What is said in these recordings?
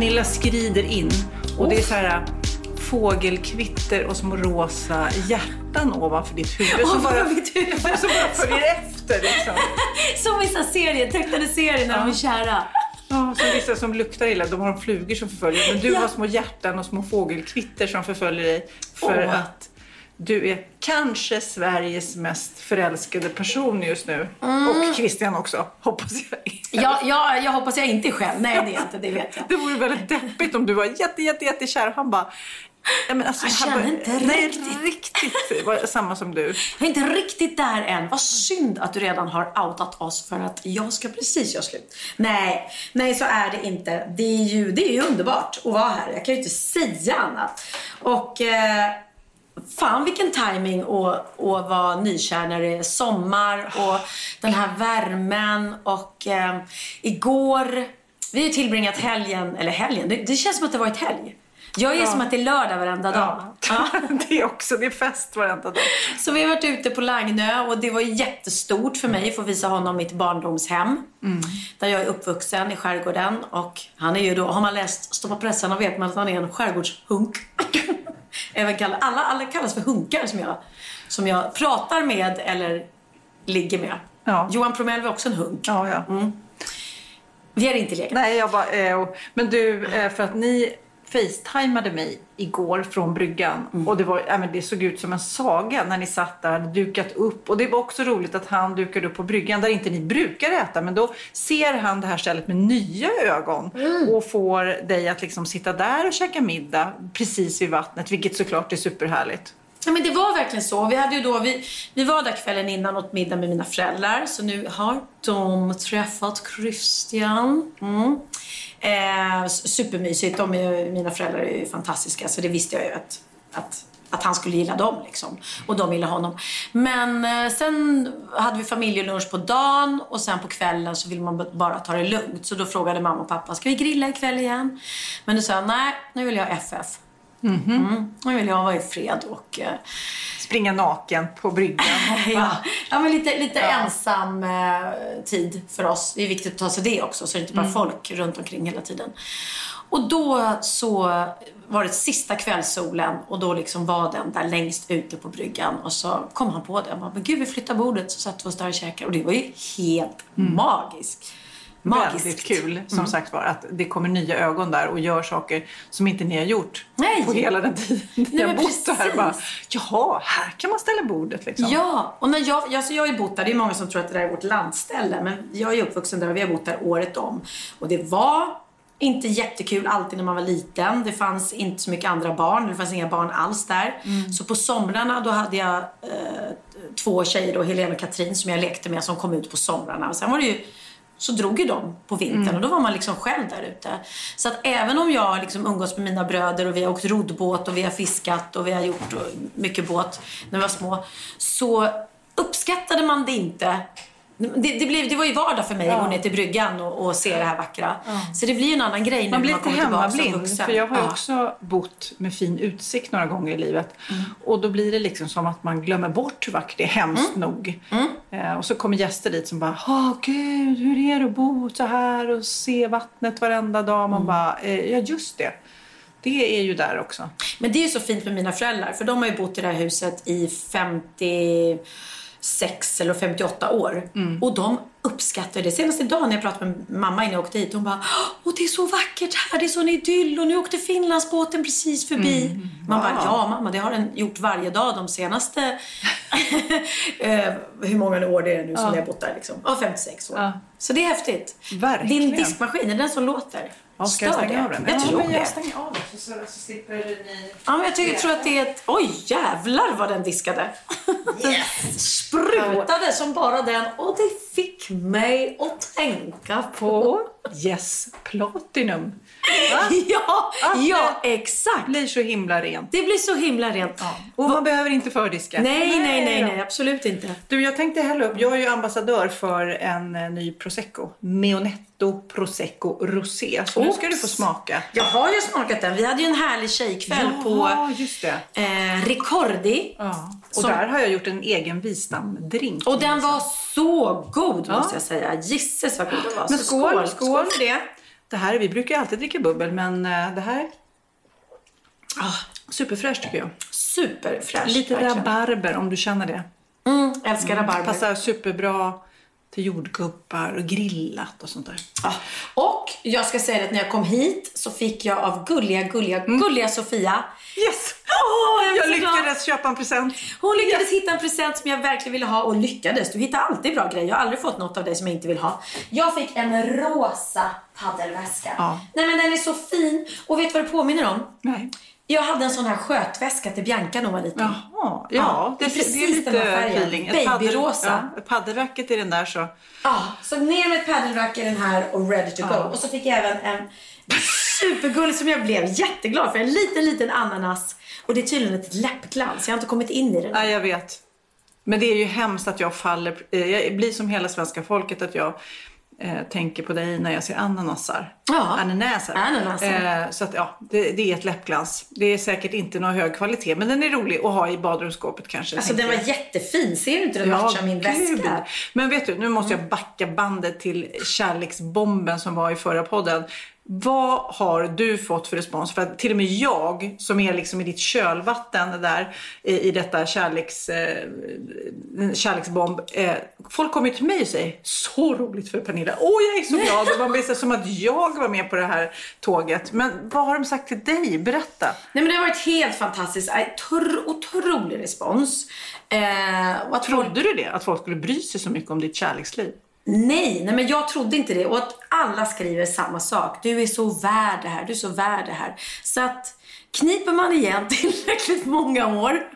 Pernilla skrider in och det är så här äh, fågelkvitter och små rosa hjärtan ovanför ditt huvud som bara, mitt huvud. som bara följer efter. Liksom. Som vissa serier, tecknade serier när de är kära. Ja, som vissa som luktar illa, de har flugor som förföljer. Men du har små hjärtan och små fågelkvitter som förföljer dig för Åh. att du är kanske Sveriges mest förälskade person just nu. Och Christian också, hoppas jag. Ja, ja, jag hoppas jag inte är själv. Nej, det är inte. Det vet jag. Det vore väldigt deppigt om du var jätte, jätte, jättekär. Han bara... Ja, men alltså, Jag känner bara- inte nej, riktigt. riktigt. Samma som du. Jag är inte riktigt där än. Vad synd att du redan har outat oss för att jag ska precis göra slut. Nej, nej så är det inte. Det är ju, det är ju underbart att vara här. Jag kan ju inte säga annat. Och eh, fan vilken timing att, vara nykär när det är sommar och den här värmen. Och eh, igår, vi har tillbringat helgen, eller helgen, det, det känns som att det varit helg. Jag är som att det är lördag varenda dag. Ja. Det är också, det är fest varenda dag. Så vi har varit ute på Lagnö och det var jättestort för mig att få visa honom mitt barndomshem. Där jag är uppvuxen i skärgården. Och han är ju då, har man läst Stoppa pressarna vet man att han är en skärgårdshunk. Även kall, alla, alla kallas för hunkar som jag, som jag pratar med eller ligger med. Ja. Johan Promell var också en hunk. Ja, ja. Vi har inte legat. Nej, jag bara... Eh, men du, eh, för att ni facetimade mig igår från bryggan. Mm. Och det, var, ja, men det såg ut som en saga när ni satt där, dukat upp. Och det var också roligt att han dukade upp på bryggan där inte ni brukar äta. Men då ser han det här stället med nya ögon. Mm. Och får dig att liksom sitta där och käka middag precis vid vattnet. Vilket såklart är superhärligt. Ja, men det var verkligen så. Vi, hade ju då, vi, vi var där kvällen innan åt middag med mina föräldrar. Så nu har de träffat Christian. Mm. Eh, supermysigt. De är, mina föräldrar är ju fantastiska. Så det visste jag ju att, att, att han skulle gilla dem. Liksom. Och de gillade honom. Men eh, sen hade vi familjelunch på dagen. Och sen på kvällen så vill man bara ta det lugnt. Så då frågade mamma och pappa, ska vi grilla ikväll igen? Men då sa jag, nej, nu vill jag ha FF. Mm. Nu vill jag vara i fred och eh, Springa naken på bryggan. ja, ja, men lite, lite ensam eh, tid för oss. Det är viktigt att ta sig det också så det är inte bara folk runt omkring hela tiden. Och då så var det sista kvällssolen och då liksom var den där längst ute på bryggan och så kom han på det. Han bara, men gud vi flyttar bordet så satt vi oss där och käkade och det var ju helt magiskt. Magiskt. Väldigt kul, som Mm. sagt var, att det kommer nya ögon där och gör saker som inte ni har gjort Nej. på hela den tiden ni har bott där. precis. Bara, Jaha, här kan man ställa bordet liksom. Ja, och när jag, alltså jag har ju bott där, det är många som tror att det där är vårt landställe, men jag är uppvuxen där och vi har bott där året om. Och det var inte jättekul alltid när man var liten. Det fanns inte så mycket andra barn, det fanns inga barn alls där. Så på somrarna då hade jag eh, två tjejer då, Helena och Katrin, som jag lekte med som kom ut på somrarna. Och sen var det ju så drog ju de på vintern och då var man liksom själv där ute. Så att även om jag liksom umgås med mina bröder och vi har åkt roddbåt och vi har fiskat och vi har gjort mycket båt när vi var små. Så uppskattade man det inte. Det, det, blev, det var ju vardag för mig att gå ner till bryggan och, och se det här vackra. Så det blir ju en annan grej nu Man blir när man lite hemmablind. För jag har ju Ja. också bott med fin utsikt några gånger i livet. Och då blir det liksom som att man glömmer bort hur vackert det är, hemskt nog. Eh, och så kommer gäster dit som bara, åh gud, hur är det att bo så här och se vattnet varenda dag? Man bara, eh, ja just det. Det är ju där också. Men det är så fint med mina föräldrar för de har ju bott i det här huset i 56 eller 58 år. Mm. Och de uppskattar det. Senast idag när jag pratade med mamma innan jag åkte hit, hon bara Åh, det är så vackert här, det är sån idyll och nu åkte Finlandsbåten precis förbi. Mm. Man bara, ja mamma, det har den gjort varje dag de senaste, eh, hur många år det är nu som jag har bott där liksom. Ja, 56 år. Ja. Så det är häftigt. Verkligen. Din diskmaskin, är den som låter? Ja, ska jag stänga av den? Jag ja, tror men det. jag stänger av den så, så slipper ni... Ja, men jag tycker, tror att det är ett... Oj, jävlar vad den diskade. Den sprutade som bara den och det fick mig att tänka på... Yes, Platinum. Ja, Att ja, det exakt. blir så himla rent. Det blir så himla rent. Och man behöver inte fördiska. Nej, nej, nej, nej, absolut inte. Du, jag tänkte hälla upp. Jag är ju ambassadör för en eh, ny prosecco. Meonetto Prosecco Rosé. Så nu ska Oops. du få smaka. Jag har ju smakat den. Vi hade ju en härlig tjejkväll Ja, just det. på eh, Ricordi. Ja. Och Som- där har jag gjort en egen vistamdrink. Och den var så god Ja. måste jag säga. Gisses vad god den var. Men skål, skål. skål för det. Det här, vi brukar alltid dricka bubbel, men eh, det här... Ah, superfräscht tycker jag. Superfräsch. Lite verkligen. rabarber om du känner det. Mm, älskar rabarber. Passar superbra till jordgubbar och grillat och sånt där. Ja. Och jag ska säga att när jag kom hit så fick jag av gulliga, gulliga, gulliga Sofia. Yes! Åh, jag, Jag lyckades köpa en present. Hon lyckades hitta en present som jag verkligen ville ha och lyckades. Du hittar alltid bra grejer. Jag har aldrig fått något av dig som jag inte vill ha. Jag fick en rosa paddelväska. Ja. Nej men den är så fin. Och vet du vad det påminner om? Nej. Jag hade en sån här skötväska till Bianca när hon var liten. Jaha, ja, Ja, det, precis det är lite feeling. Ett Babyrosa. Ja, paddelracket i den där så. Ja, så ner med padelrack i den här och ready to go. Ja. Och så fick jag även en supergullig som jag blev jätteglad för. En liten, liten ananas. Och det är tydligen ett läppglans. Jag har inte kommit in i den. Ja, jag vet. Men det är ju hemskt att jag faller. eh, Jag blir som hela svenska folket att jag eh, tänker på dig när jag ser ananasar. Ja. Ananaser. Ananaser. Eh, så att ja, det, det är ett läppglans. Det är säkert inte någon hög kvalitet men den är rolig att ha i badrumsskåpet kanske. Alltså den var jag. jättefin. Ser du inte den matchar min väska? Men vet du, nu måste jag backa bandet till kärleksbomben som var i förra podden. Vad har du fått för respons? För att till och med jag, som är liksom i ditt kölvatten där i, detta kärleks, eh, kärleksbomb. Eh, folk kommer till mig och säger så roligt för Pernilla. Åh, jag är så glad. Och Man blir så som att jag var med på det här tåget. Men vad har de sagt till dig? Berätta. Nej men det har varit helt fantastiskt. Äh, Tor- otrolig respons. Eh, att folk- Trodde du det? Att folk skulle bry sig så mycket om ditt kärleksliv? Nej, nej men jag trodde inte det. Och att alla skriver samma sak. Du är så värd det här, du är så värd det här. Så att kniper man igen tillräckligt många år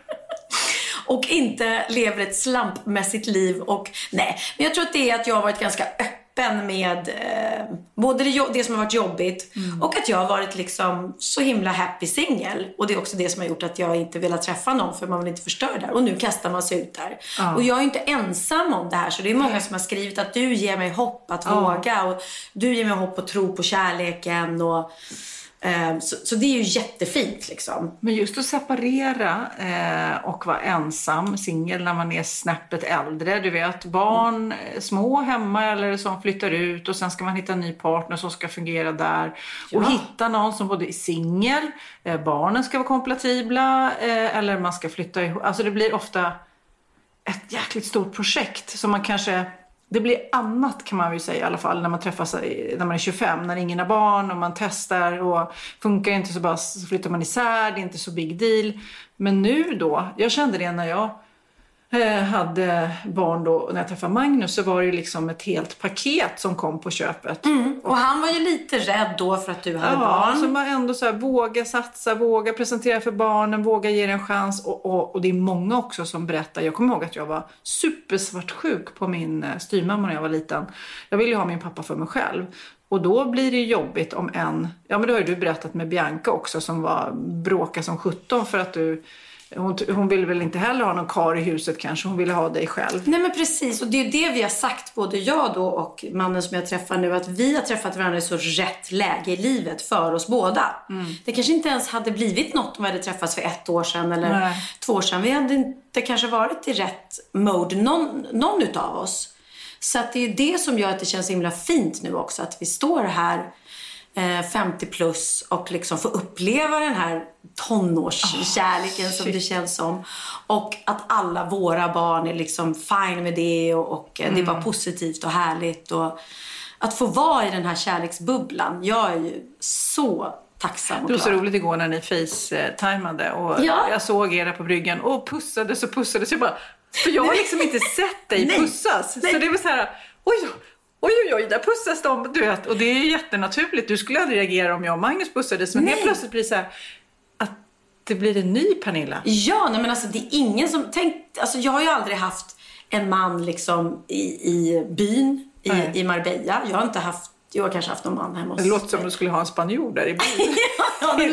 och inte lever ett slampmässigt liv och nej. Men jag tror att det är att jag har varit ganska öppen med eh, både det, det som har varit jobbigt och att jag har varit liksom så himla happy singel. Och det är också det som har gjort att jag inte velat träffa någon för man vill inte förstöra där. Och nu kastar man sig ut där. Och jag är inte ensam om det här så det är många som har skrivit att du ger mig hopp att våga och du ger mig hopp att tro på kärleken och så, så det är ju jättefint liksom. Men just att separera eh, och vara ensam, singel när man är snäppet äldre. Du vet, barn, eh, små hemma eller som flyttar ut och sen ska man hitta en ny partner som ska fungera där. Och hitta någon som både är singel, eh, barnen ska vara kompatibla eh, eller man ska flytta ihop. Alltså det blir ofta ett jäkligt stort projekt som man kanske det blir annat kan man ju säga i alla fall när man träffas i- när man är 25, när ingen har barn och man testar och funkar inte så bara så flyttar man isär, det är inte så big deal. Men nu då, jag kände det när jag hade barn då, när jag träffade Magnus så var det liksom ett helt paket som kom på köpet. Och han var ju lite rädd då för att du hade Ja, barn. så man ändå så här, våga satsa, våga presentera för barnen, våga ge det en chans. Och, och, och det är många också som berättar. Jag kommer ihåg att jag var supersvartsjuk på min eh, styvmamma när jag var liten. Jag ville ju ha min pappa för mig själv. Och då blir det jobbigt om en, ja men det har ju du berättat med Bianca också som var bråka som 17 för att du hon, hon ville väl inte heller ha någon kar i huset kanske, hon ville ha dig själv. Nej men precis, och det är det vi har sagt, både jag då och mannen som jag träffar nu, att vi har träffat varandra i så rätt läge i livet för oss båda. Det kanske inte ens hade blivit något om vi hade träffats för ett år sedan eller Nej. två år sedan. Vi hade inte kanske varit i rätt mode, någon, någon utav oss. Så att det är det som gör att det känns så himla fint nu också, att vi står här 50 plus och liksom få uppleva den här tonårskärleken som det känns som. Och att alla våra barn är liksom fine med det och, och eh, det är bara positivt och härligt. Och att få vara i den här kärleksbubblan. Jag är ju så tacksam och Det var så glad. roligt igår när ni facetimade och Ja. jag såg er på bryggan och pussades och pussades. Jag bara, för jag har liksom inte sett dig pussas. Nej. Så det var så här, oj då. Oj, oj, oj, där pussas de. Du vet, och det är ju jättenaturligt. Du skulle aldrig reagera om jag och Magnus pussades. Men Nej. helt plötsligt blir det så här att det blir en ny Pernilla. Ja, nej men alltså det är ingen som... Tänk, alltså jag har ju aldrig haft en man liksom i, i byn i, i Marbella. Jag har inte haft... Jag har kanske haft någon man hemma hos... Det låter som du skulle ha en spanjor där i bilen. Ja, det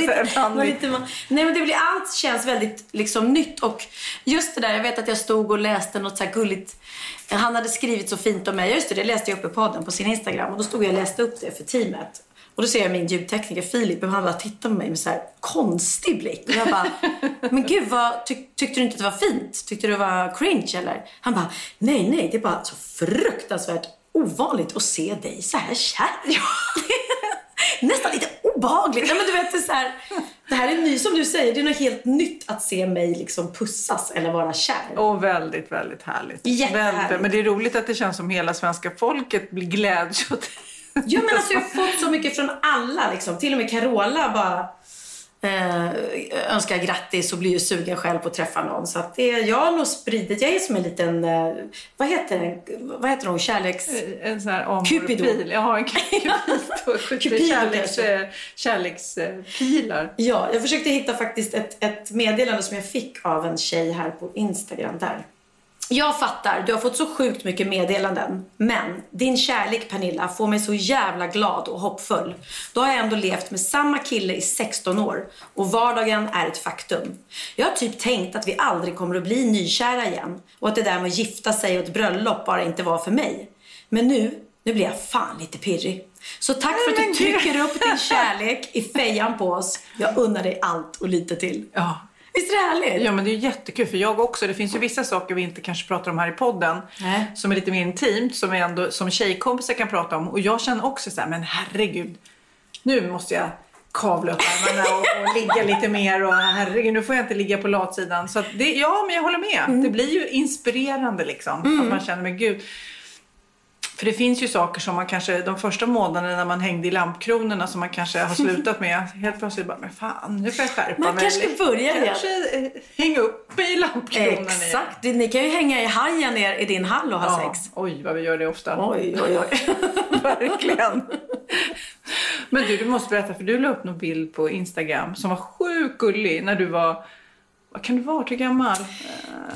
lite, man- nej men det blir, allt känns väldigt liksom nytt och just det där, jag vet att jag stod och läste något så gulligt. Han hade skrivit så fint om mig, just det, det läste jag upp i podden på sin Instagram och då stod jag och läste upp det för teamet. Och då ser jag min ljudtekniker Filip och han bara tittar på mig med så här konstig blick. Och jag bara, men gud vad, tyck, tyckte du inte att det var fint? Tyckte du det var cringe eller? Han bara, nej nej, det är bara så fruktansvärt ovanligt att se dig så här kär. Nästan lite obehagligt. Nej, men du vet, det, så här, det här är ny, som du säger, det är något helt nytt att se mig liksom pussas eller vara kär. Och väldigt, väldigt härligt. Väldigt, men det är roligt att det känns som hela svenska folket blir glädjs åt Ja, men alltså, jag har fått så mycket från alla. Liksom. Till och med Carola bara eh, önskar grattis och blir ju sugen själv på att träffa någon. Så att det, jag har nog spridit, jag är som en liten, eh, vad heter den, vad heter hon, kärleks... En sån här om Cupido. pil. Ja, en Cupido kärleks, eh, kärlekspilar. Ja, jag försökte hitta faktiskt ett, ett meddelande som jag fick av en tjej här på Instagram där. Jag fattar, du har fått så sjukt mycket meddelanden. Men din kärlek Pernilla får mig så jävla glad och hoppfull. Då har jag ändå levt med samma kille i 16 år och vardagen är ett faktum. Jag har typ tänkt att vi aldrig kommer att bli nykära igen och att det där med att gifta sig och ett bröllop bara inte var för mig. Men nu, nu blir jag fan lite pirrig. Så tack för att du trycker upp din kärlek i fejan på oss. Jag unnar dig allt och lite till. Ja. Visst är det härligt? Ja men det är jättekul för jag också. Det finns ju vissa saker vi inte kanske pratar om här i podden. Nej. Som är lite mer intimt. Som, vi ändå, som tjejkompisar kan prata om. Och jag känner också så här, men herregud. Nu måste jag kavla upp armarna och, och ligga lite mer. Och herregud, nu får jag inte ligga på latsidan. Så det, ja men jag håller med. Mm. Det blir ju inspirerande liksom. Att man känner, men gud. För det finns ju saker som man kanske, de första månaderna när man hängde i lampkronorna som man kanske har slutat med. Helt plötsligt bara, men fan nu får jag skärpa Man mig. kanske ska börja igen. Kanske eh, hänga upp i lampkronan igen. Exakt. Ni kan ju hänga i hajen ner i din hall och ha Ja, sex. oj vad vi gör det ofta. Oj, oj, oj. Verkligen. Men du, du måste berätta för du la upp någon bild på Instagram som var sjukt gullig när du var, vad kan du vara, hur gammal?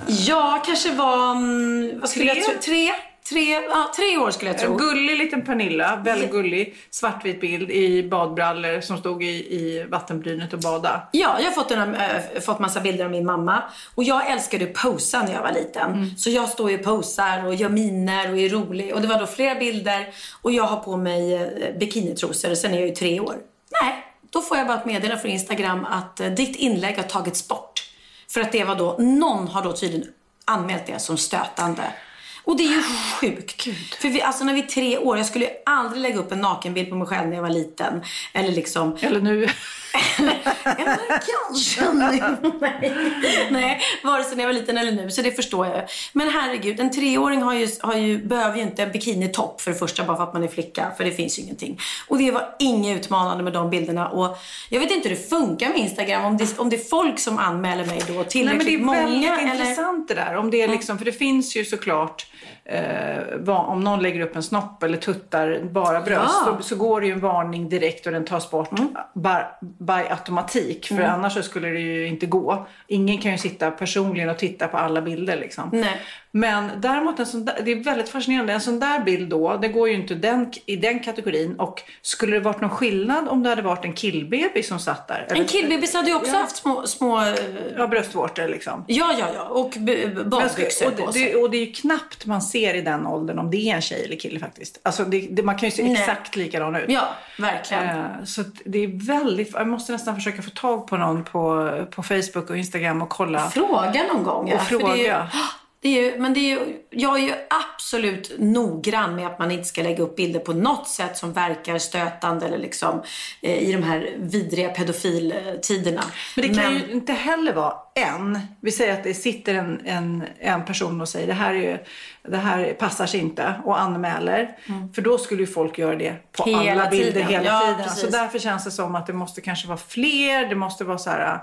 Jag kanske var, mm, vad skulle Tre? jag? Tre? Tre, ja, tre år skulle jag En tro. gullig liten Pernilla, väldigt gullig, svartvit bild i badbrallor som stod i, i vattenbrynet och bada. Ja, jag har fått, en, äh, fått massa bilder av min mamma. Och jag älskade att posa när jag var liten. Mm. Så jag står ju och posar och gör miner och är rolig. Och det var då flera bilder. Och jag har på mig eh, bikinitrosor och sen är jag ju tre år. Nej, då får jag bara ett meddelande från Instagram att eh, ditt inlägg har tagits bort. För att det var då, någon har då tydligen anmält det som stötande. Och det är ju sjukt. För vi, alltså när vi är tre år, jag skulle ju aldrig lägga upp en nakenbild på mig själv när jag var liten. Eller liksom Eller nu. eller kanske nu. Nej. Nej, vare sig när jag var liten eller nu. Så det förstår jag. Men herregud, en treåring har ju, har ju, behöver ju inte en bikinitopp för det första bara för att man är flicka. För det finns ju ingenting. Och det var inget utmanande med de bilderna. Och jag vet inte hur det funkar med Instagram. Om det, om det är folk som anmäler mig då Nej, men det tillräckligt är många. väldigt eller... intressant det där. Om det är liksom, för det finns ju såklart, eh, om någon lägger upp en snopp eller tuttar bara bröst, Ja. Mm. så, så går det ju en varning direkt och den tas bort bar, by automatik. För annars så skulle det ju inte gå. Ingen kan ju sitta personligen och titta på alla bilder liksom. Nej. Men däremot, en sån där, det är väldigt fascinerande. En sån där bild då, det går ju inte den, i den kategorin. Och skulle det varit någon skillnad om det hade varit en killbaby som satt där? En killbebis hade ju också Ja. haft små, små... eh, Ja, bröstvårtor liksom. Ja, ja, ja. Och b- b- Men badbyxor och, på sig. det, och det är ju knappt man ser i den åldern om det är en tjej eller kille faktiskt. Alltså det, det, man kan ju se Nej. exakt likadan ut. Ja, verkligen. Eh, så det är väldigt, jag måste nästan försöka få tag på någon på, på Facebook och Instagram och kolla. Fråga någon gång. Ja. Och ju, fråga. Det är ju, men det är ju, jag är ju absolut noggrann med att man inte ska lägga upp bilder på något sätt som verkar stötande eller liksom eh, i de här vidriga pedofiltiderna. Men det kan ju inte heller vara en. Vi säger att det sitter en, en, en person och säger det här, är, det här passar sig inte och anmäler. För då skulle ju folk göra det på Hela alla bilder tiden. hela Ja, tiden. precis. Så därför känns det som att det måste kanske vara fler. Det måste vara så här.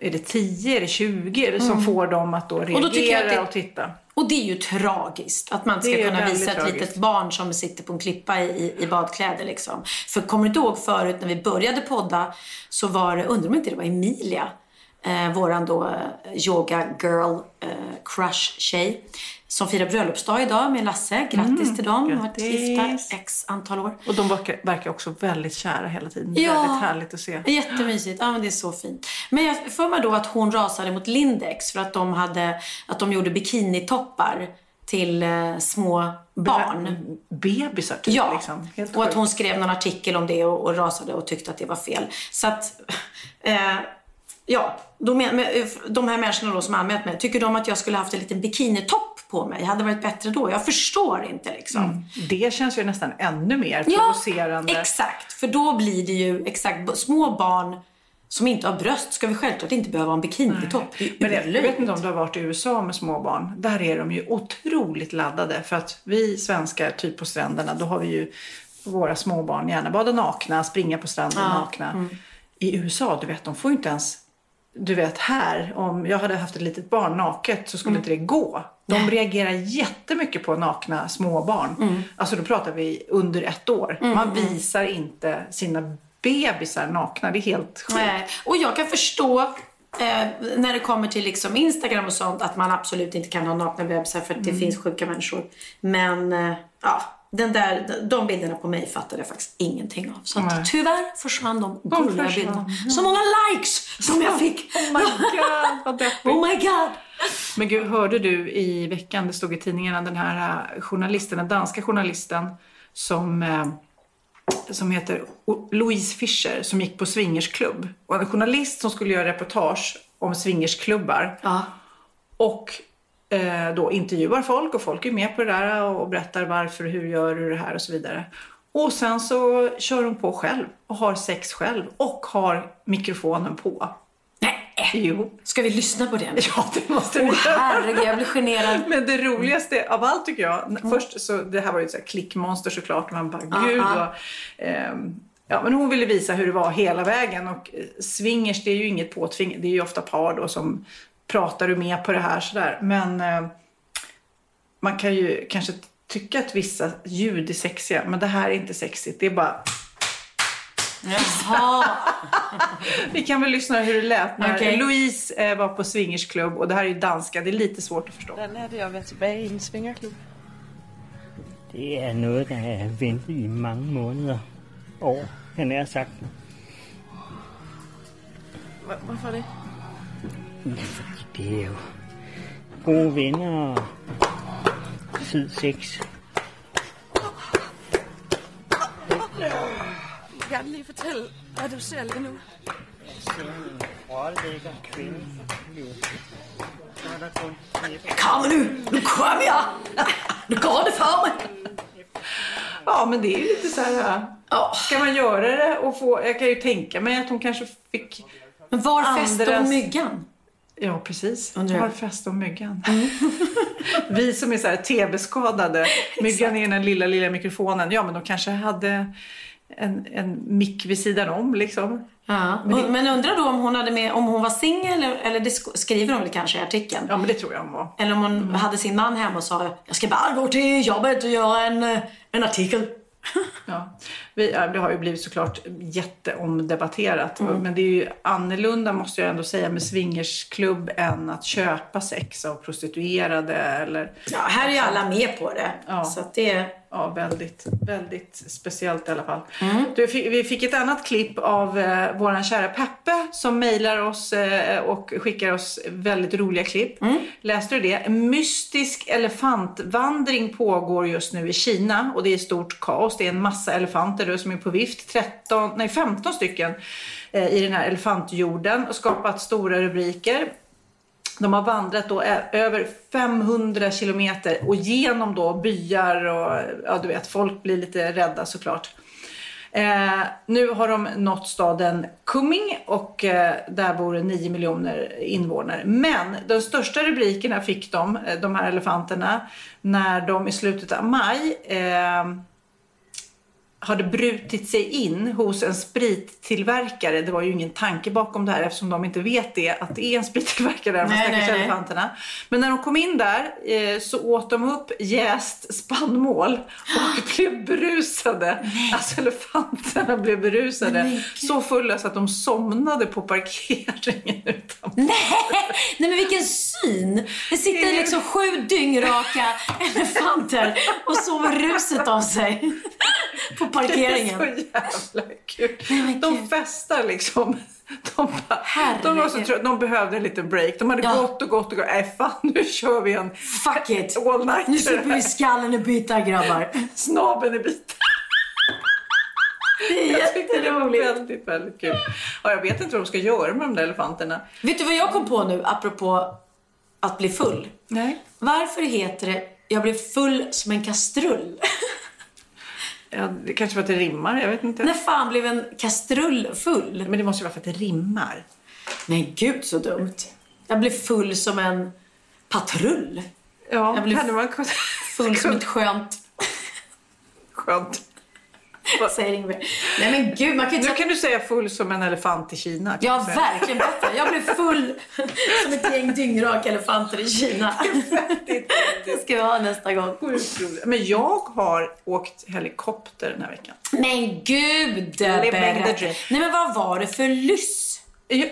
Är det 10? Är det 20? Som får dem att då reagera Mm. då och, att det- titta. Och det är ju tragiskt att man ska kunna visa ett tragiskt. litet barn som sitter på en klippa i, i, i badkläder liksom. För kommer du inte ihåg förut när vi började podda så var det, undrar om inte det var Emilia, eh, våran då eh, yoga girl eh, crush tjej som firar bröllopsdag idag med Lasse. Grattis till dem. De har varit gifta x antal år. Och de verkar, verkar också väldigt kära hela tiden. Ja. Väldigt härligt att se. Jättemysigt. Ja, men det är så fint. Men jag för mig då att hon rasade mot Lindex för att de, hade, att de gjorde bikinitoppar till eh, små barn. Bebisar typ. Ja, Liksom. Helt och att hon skrev någon artikel om det och, och rasade och tyckte att det var fel. Så att, eh, ja, de, de här människorna då som anmält mig, tycker de att jag skulle haft en liten bikinitopp på mig? Hade varit bättre då? Jag förstår inte liksom. Det känns ju nästan ännu mer Ja, provocerande. exakt. För då blir det ju exakt, små barn som inte har bröst ska vi självklart inte behöva ha en bikinitopp. Men jag, vet inte om du har varit i USA med småbarn. Där är de ju otroligt laddade. För att vi svenskar, typ på stränderna, då har vi ju våra småbarn gärna bada nakna, springa på stranden nakna. Mm. I USA, du vet, de får ju inte ens... Du vet här, om jag hade haft ett litet barn naket så Mm. skulle inte det gå. De reagerar jättemycket på nakna småbarn. Mm. Alltså då pratar vi under ett år. Man visar inte sina bebisar nakna. Det är helt sjukt. Nej. Och jag kan förstå eh, när det kommer till liksom Instagram och sånt att man absolut inte kan ha nakna bebisar för att det finns sjuka människor. Men eh, ja, den där, de bilderna på mig fattade jag faktiskt ingenting av. Så att, tyvärr försvann de gulliga försvann, bilderna. Så många likes som jag fick! Oh my god, vad deppigt. Oh my god! Men gud, hörde du i veckan, det stod i tidningarna, den här eh, journalisten, den danska journalisten som, eh, som heter Louise Fischer, som gick på swingersklubb. Och en journalist som skulle göra reportage om swingersklubbar. Ja. Och eh, då intervjuar folk och folk är med på det där och berättar varför, hur gör du det här och så vidare. Och sen så kör hon på själv och har sex själv och har mikrofonen på. Nej, Jo. ska vi lyssna på det nu? Ja, det måste vi göra. herregud, jag blir generad. Men det roligaste av allt tycker jag, först så, det här var ju ett så här klickmonster såklart, man bara gud ja. vad, ehm, Ja, men hon ville visa hur det var hela vägen och eh, swingers det är ju inget påtving, det är ju ofta par då som pratar du med på det här sådär. Men eh, man kan ju kanske tycka att vissa ljud är sexiga, men det här är inte sexigt. Det är bara, Jaha. vi kan väl lyssna hur det lät när Okej. Louise eh, var på swingersklubb och det här är ju danska, det är lite svårt att förstå. Er det at være tilbage i en svingerklub? Det er noget, der er ventet i mange måneder. År, han er sagt. Hvorfor det? Ja, fordi det er jo gode venner og fed sex. Jeg vil gerne lige fortælle, hvad du ser lige nu. Kvinde. Er et Kom nu, nu kommer jag! Nu går det för mig! Ja, men det är ju lite så här... Ja. Ska man göra det och få... Jag kan ju tänka mig att hon kanske fick... Men var fäste Andras- hon myggan? Ja, precis. Undrar. Har fäst om myggan. Vi som är så här tv-skadade. Myggan är den lilla, lilla mikrofonen. Ja, men de kanske hade en, en mick vid sidan om liksom. Ja. Men, men undrar då om hon, hade med, om hon var singel, eller, eller det sk- skriver hon väl kanske i artikeln. Ja, men det tror jag hon var. Eller om hon hade sin man hemma och sa jag ska bara gå till jobbet och göra en, eh, en artikel. Ja. Vi, det har ju blivit såklart jätteomdebatterat. Mm. Men det är ju annorlunda måste jag ändå säga med swingersklubb än att köpa sex av prostituerade eller Ja, här är ju alla med på det. Ja. Så det... Ja, väldigt, väldigt speciellt i alla fall. Mm. Du, vi fick ett annat klipp av eh, våran kära Peppe som mejlar oss eh, och skickar oss väldigt roliga klipp. Mm. Läste du det? En mystisk elefantvandring pågår just nu i Kina och det är stort kaos. Det är en massa elefanter som är på vift. 13, nej, 15 stycken eh, i den här elefantjorden och skapat stora rubriker. De har vandrat då över 500 kilometer och genom då byar och ja, du vet, folk blir lite rädda såklart. Eh, nu har de nått staden Kunming och eh, där bor det 9 miljoner invånare. Men de största rubrikerna fick de, eh, de här elefanterna, när de i slutet av maj eh, hade brutit sig in hos en sprittillverkare. Det var ju ingen tanke bakom det här eftersom de inte vet det, att det är en sprittillverkare där, de Nej, stackars nej, nej. elefanterna. Men när de kom in där eh, så åt de upp jäst spannmål och blev berusade. Alltså elefanterna blev berusade. Så fulla så att de somnade på parkeringen utanför. Nej, nej men vilken syn! Det sitter liksom sju dyngraka elefanter och sover ruset av sig på parkeringen. Det är så jävla kul. Nej, De festar liksom. De, bara, de var så trötta. De behövde en liten break. De hade Ja. gått och gått och gått. Nej fan, nu kör vi en Fuck it! all night. Nu super vi skallen i bitar grabbar. Snabeln i bitar. Det är Jag tyckte det var jätteroligt. väldigt, väldigt kul. Ja, jag vet inte vad de ska göra med de där elefanterna. Vet du vad jag kom på nu apropå att bli full? Nej. Varför heter det jag blev full som en kastrull? Ja, det kanske för att det rimmar. Jag vet inte. När fan blev en kastrull full? Men det måste ju vara för att det rimmar. Men gud så dumt. Jag blev full som en patrull. Ja, Jag blev hade man kunnat... Full som ett skönt... Skönt. Säger inget. Nej men gud, man kan ju Nu kan du säga full som en elefant i Kina. Ja, verkligen bättre. Jag blev full som ett gäng dyngraka elefanter i Kina. Det ska vi ha nästa gång. Men jag har åkt helikopter den här veckan. Men gud, berätta. Nej men vad var det för lyss?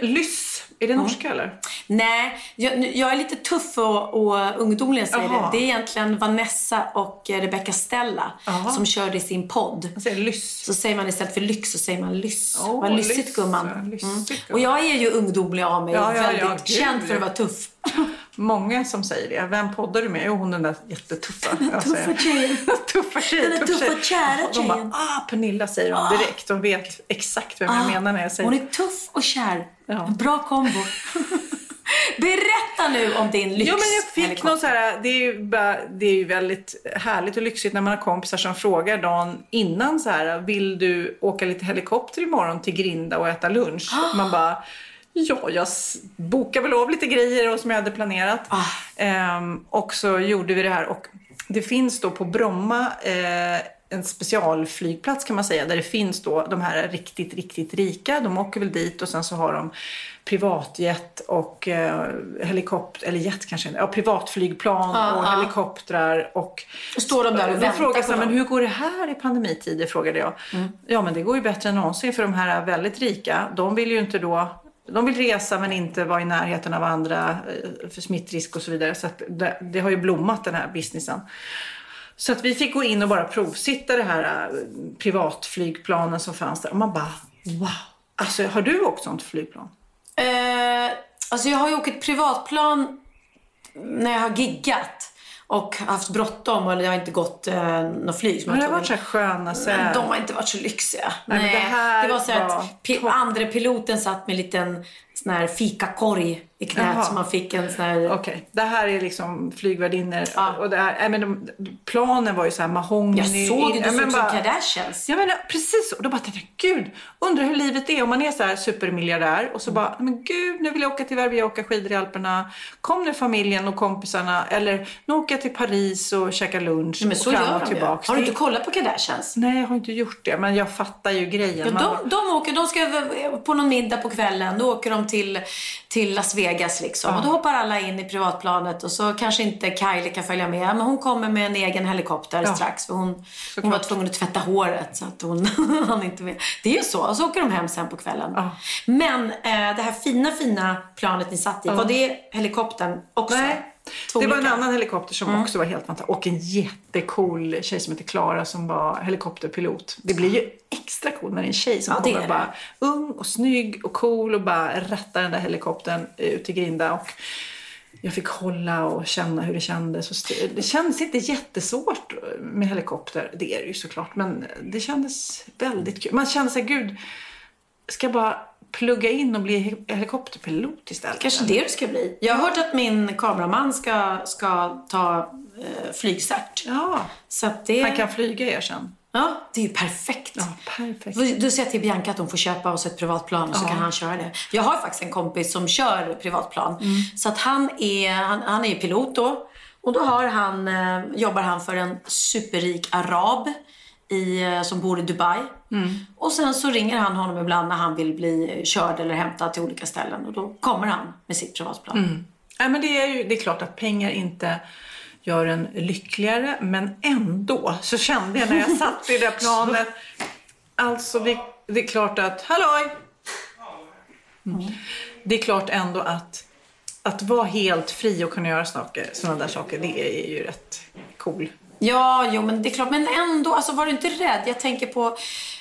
Lyss, är det norska eller? Nej, jag, jag är lite tuff och, och ungdomlig jag säger Jaha. det. Det är egentligen Vanessa och eh, Rebecca Stella Jaha. som körde i sin podd. Jag säger lyss. Så säger man istället för lyx så säger man lyss. Åh, Vad lyssigt lyss, gumman. Mm. Och jag är ju ungdomlig av mig Ja, och väldigt ja, känd för att vara tuff. Många som säger det. Vem poddar du med? Jo, hon den där jättetuffa. Jag Tuffa tjejen. tuffa tjejen. Den där tuffa, tjej. kära De bara, tjejen. ah, Pernilla säger de direkt. De vet exakt vem jag menar när jag säger Hon är tuff och kär. Ja. En bra kombo. Berätta nu om din lyx. Jo, men jag fick någon så här, det är, ju bara, det är ju väldigt härligt och lyxigt när man har kompisar som frågar dagen innan så här, vill du åka lite helikopter imorgon till Grinda och äta lunch? Man bara, ja, jag bokar väl av lite grejer och som jag hade planerat. Ehm, och så gjorde vi det här och det finns då på Bromma eh, en specialflygplats kan man säga där det finns då de här riktigt, riktigt rika. De åker väl dit och sen så har de privatjet och eh, helikopter, eller jet kanske, ja privatflygplan och helikoptrar och står de där och väntar så här, men hur går det här i pandemitider? frågade jag. Ja men det går ju bättre än någonsin för de här väldigt rika, de vill ju inte då de vill resa men inte vara i närheten av andra eh, för smittrisk och så vidare. Så att det, det har ju blommat den här businessen. Så att vi fick gå in och bara provsitta det här eh, privatflygplanen som fanns där. Och man bara wow. Alltså har du åkt sånt flygplan? Eh, alltså jag har ju åkt ett privatplan när jag har giggat och haft bråttom eller jag har inte gått eh, något flyg. som Men det har varit så sköna här, De har inte varit så lyxiga. Nej, men det här det var så var att pi- andra piloten satt med en liten sån här fikakorg i knät Jaha. så man fick en sån här... Okej, det här är liksom flygvärdinnor. Ja. Och det här, nej, men de, planen var ju så här mahogny. Jag såg det ja, såg ut som Kardashians. Ja men precis, och då bara tänkte jag, gud, undrar hur livet är om man är så här supermiljardär och så bara, men gud, nu vill jag åka till Verbier och åka skidor i Alperna. Kom nu familjen och kompisarna, eller nu åker jag till Paris och käkar lunch men så och fram och tillbaks. Har du inte kollat på Kardashians? Nej, jag har inte gjort det, men jag fattar ju grejen. Ja, Man de, de åker, de ska på någon middag på kvällen, då åker de till, till Las Vegas liksom. Och då hoppar alla in i privatplanet och så kanske inte Kylie kan följa med. Men hon kommer med en egen helikopter strax för hon, hon var tvungen att tvätta håret så att hon hann inte med. Det är ju så. Och så åker de hem sen på kvällen. Men eh, det här fina, fina planet ni satt i, var det helikoptern också? Nej. Två det var en annan helikopter som Mm. också var helt fantastisk. Och en jättecool tjej som heter Klara som var helikopterpilot. Det blir ju extra cool när det är en tjej som Ja, kommer det. bara ung och snygg och cool och bara rattar den där helikoptern ut i Grinda. Och jag fick hålla och känna hur det kändes. Och det kändes inte jättesvårt med helikopter. Det är det ju såklart. Men det kändes väldigt kul. Man kände sig, gud, ska jag bara plugga in och bli he- helikopterpilot istället. Kanske det du ska bli. Jag har hört att min kameraman ska, ska ta eh, flygcert. Ja, Så att det... han kan flyga er sen. Ja, det är ju perfekt. Ja, perfekt. Du, säger till Bianca att hon får köpa oss ett privatplan och så kan han köra det. Jag har faktiskt en kompis som kör privatplan. Mm. Så att han är, han, han är pilot då. Och då har han, eh, jobbar han för en superrik arab i, eh, som bor i Dubai. Mm. Och sen så ringer han honom ibland när han vill bli körd eller hämtad till olika ställen. Och då kommer han med sitt privatplan. Mm. Nej, men det är ju det är klart att pengar inte gör en lyckligare, men ändå så kände jag när jag satt i det planet. Alltså, det, det är klart att... Halloj! Mm. Det är klart ändå att, att vara helt fri och kunna göra saker, sådana där saker, det är ju rätt cool. Ja, jo men det är klart. Men ändå, alltså var du inte rädd? Jag tänker på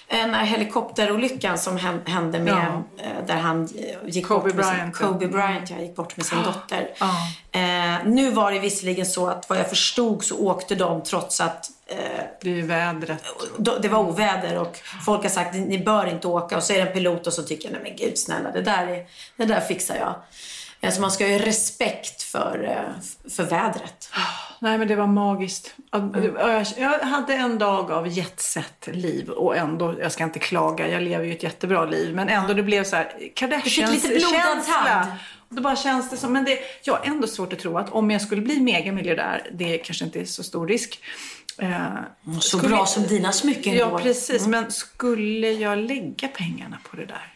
eh, den här helikopterolyckan som hän- hände med, Ja. eh, där han eh, gick Kobe bort med Bryant, sin. Kobe Bryant, ja, gick bort med sin dotter. Ja. Eh, nu var det visserligen så att vad jag förstod så åkte de trots att eh, Det är vädret. det var oväder och folk har sagt ni bör inte åka och så är det en pilot och så tycker nej men gud snälla det där, är, det där fixar jag. Alltså man ska ju ha respekt för, för vädret. Nej, men det var magiskt. Jag, jag hade en dag av jetset-liv och ändå, jag ska inte klaga, jag lever ju ett jättebra liv, men ändå det blev så här Kardashians lite blodad känsla. hand. Och då bara känns det som, men det, jag har ändå svårt att tro att om jag skulle bli megamiljardär, det kanske inte är så stor risk. Eh, Så bra som dina smycken Ja, går. precis. Men skulle jag lägga pengarna på det där?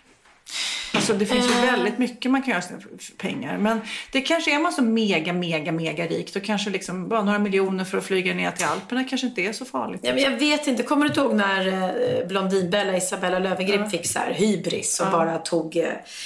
Alltså det finns ju väldigt mycket man kan göra för pengar. Men det kanske är man så mega, mega, mega rik. Då kanske liksom bara några miljoner för att flyga ner till Alperna kanske inte är så farligt. Ja, men jag vet inte, kommer du ihåg när eh, Blondinbella, Isabella Löwengrip fick så här hybris och bara tog eh,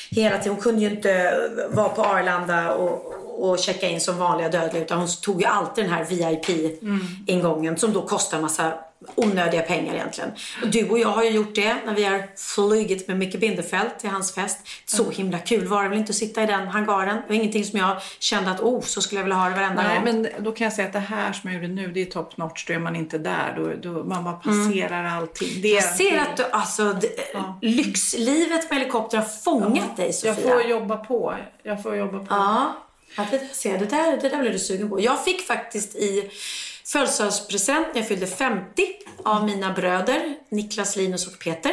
hela tiden. Hon kunde ju inte eh, vara på Arlanda och, och checka in som vanliga dödliga utan hon tog ju alltid den här VIP-ingången som då kostar massa onödiga pengar egentligen. Och du och jag har ju gjort det när vi har flugit med Micke Bindefeld till hans fest. Så himla kul var det väl inte att sitta i den hangaren. Det var ingenting som jag kände att oh, så skulle jag vilja ha det varenda Nej, gång. men då kan jag säga att det här som jag gjorde nu, det är top notch. Då är man inte där. Då, då man bara passerar allting. Det, Jag ser att du, alltså, det, lyxlivet med helikopter har fångat dig Sofia. Jag får jobba på. Jag får jobba på. Ja, ja det, ser, det, där, det där blev du sugen på. Jag fick faktiskt i födelsedagspresent. När jag fyllde 50 av mina bröder, Niklas, Linus och Peter,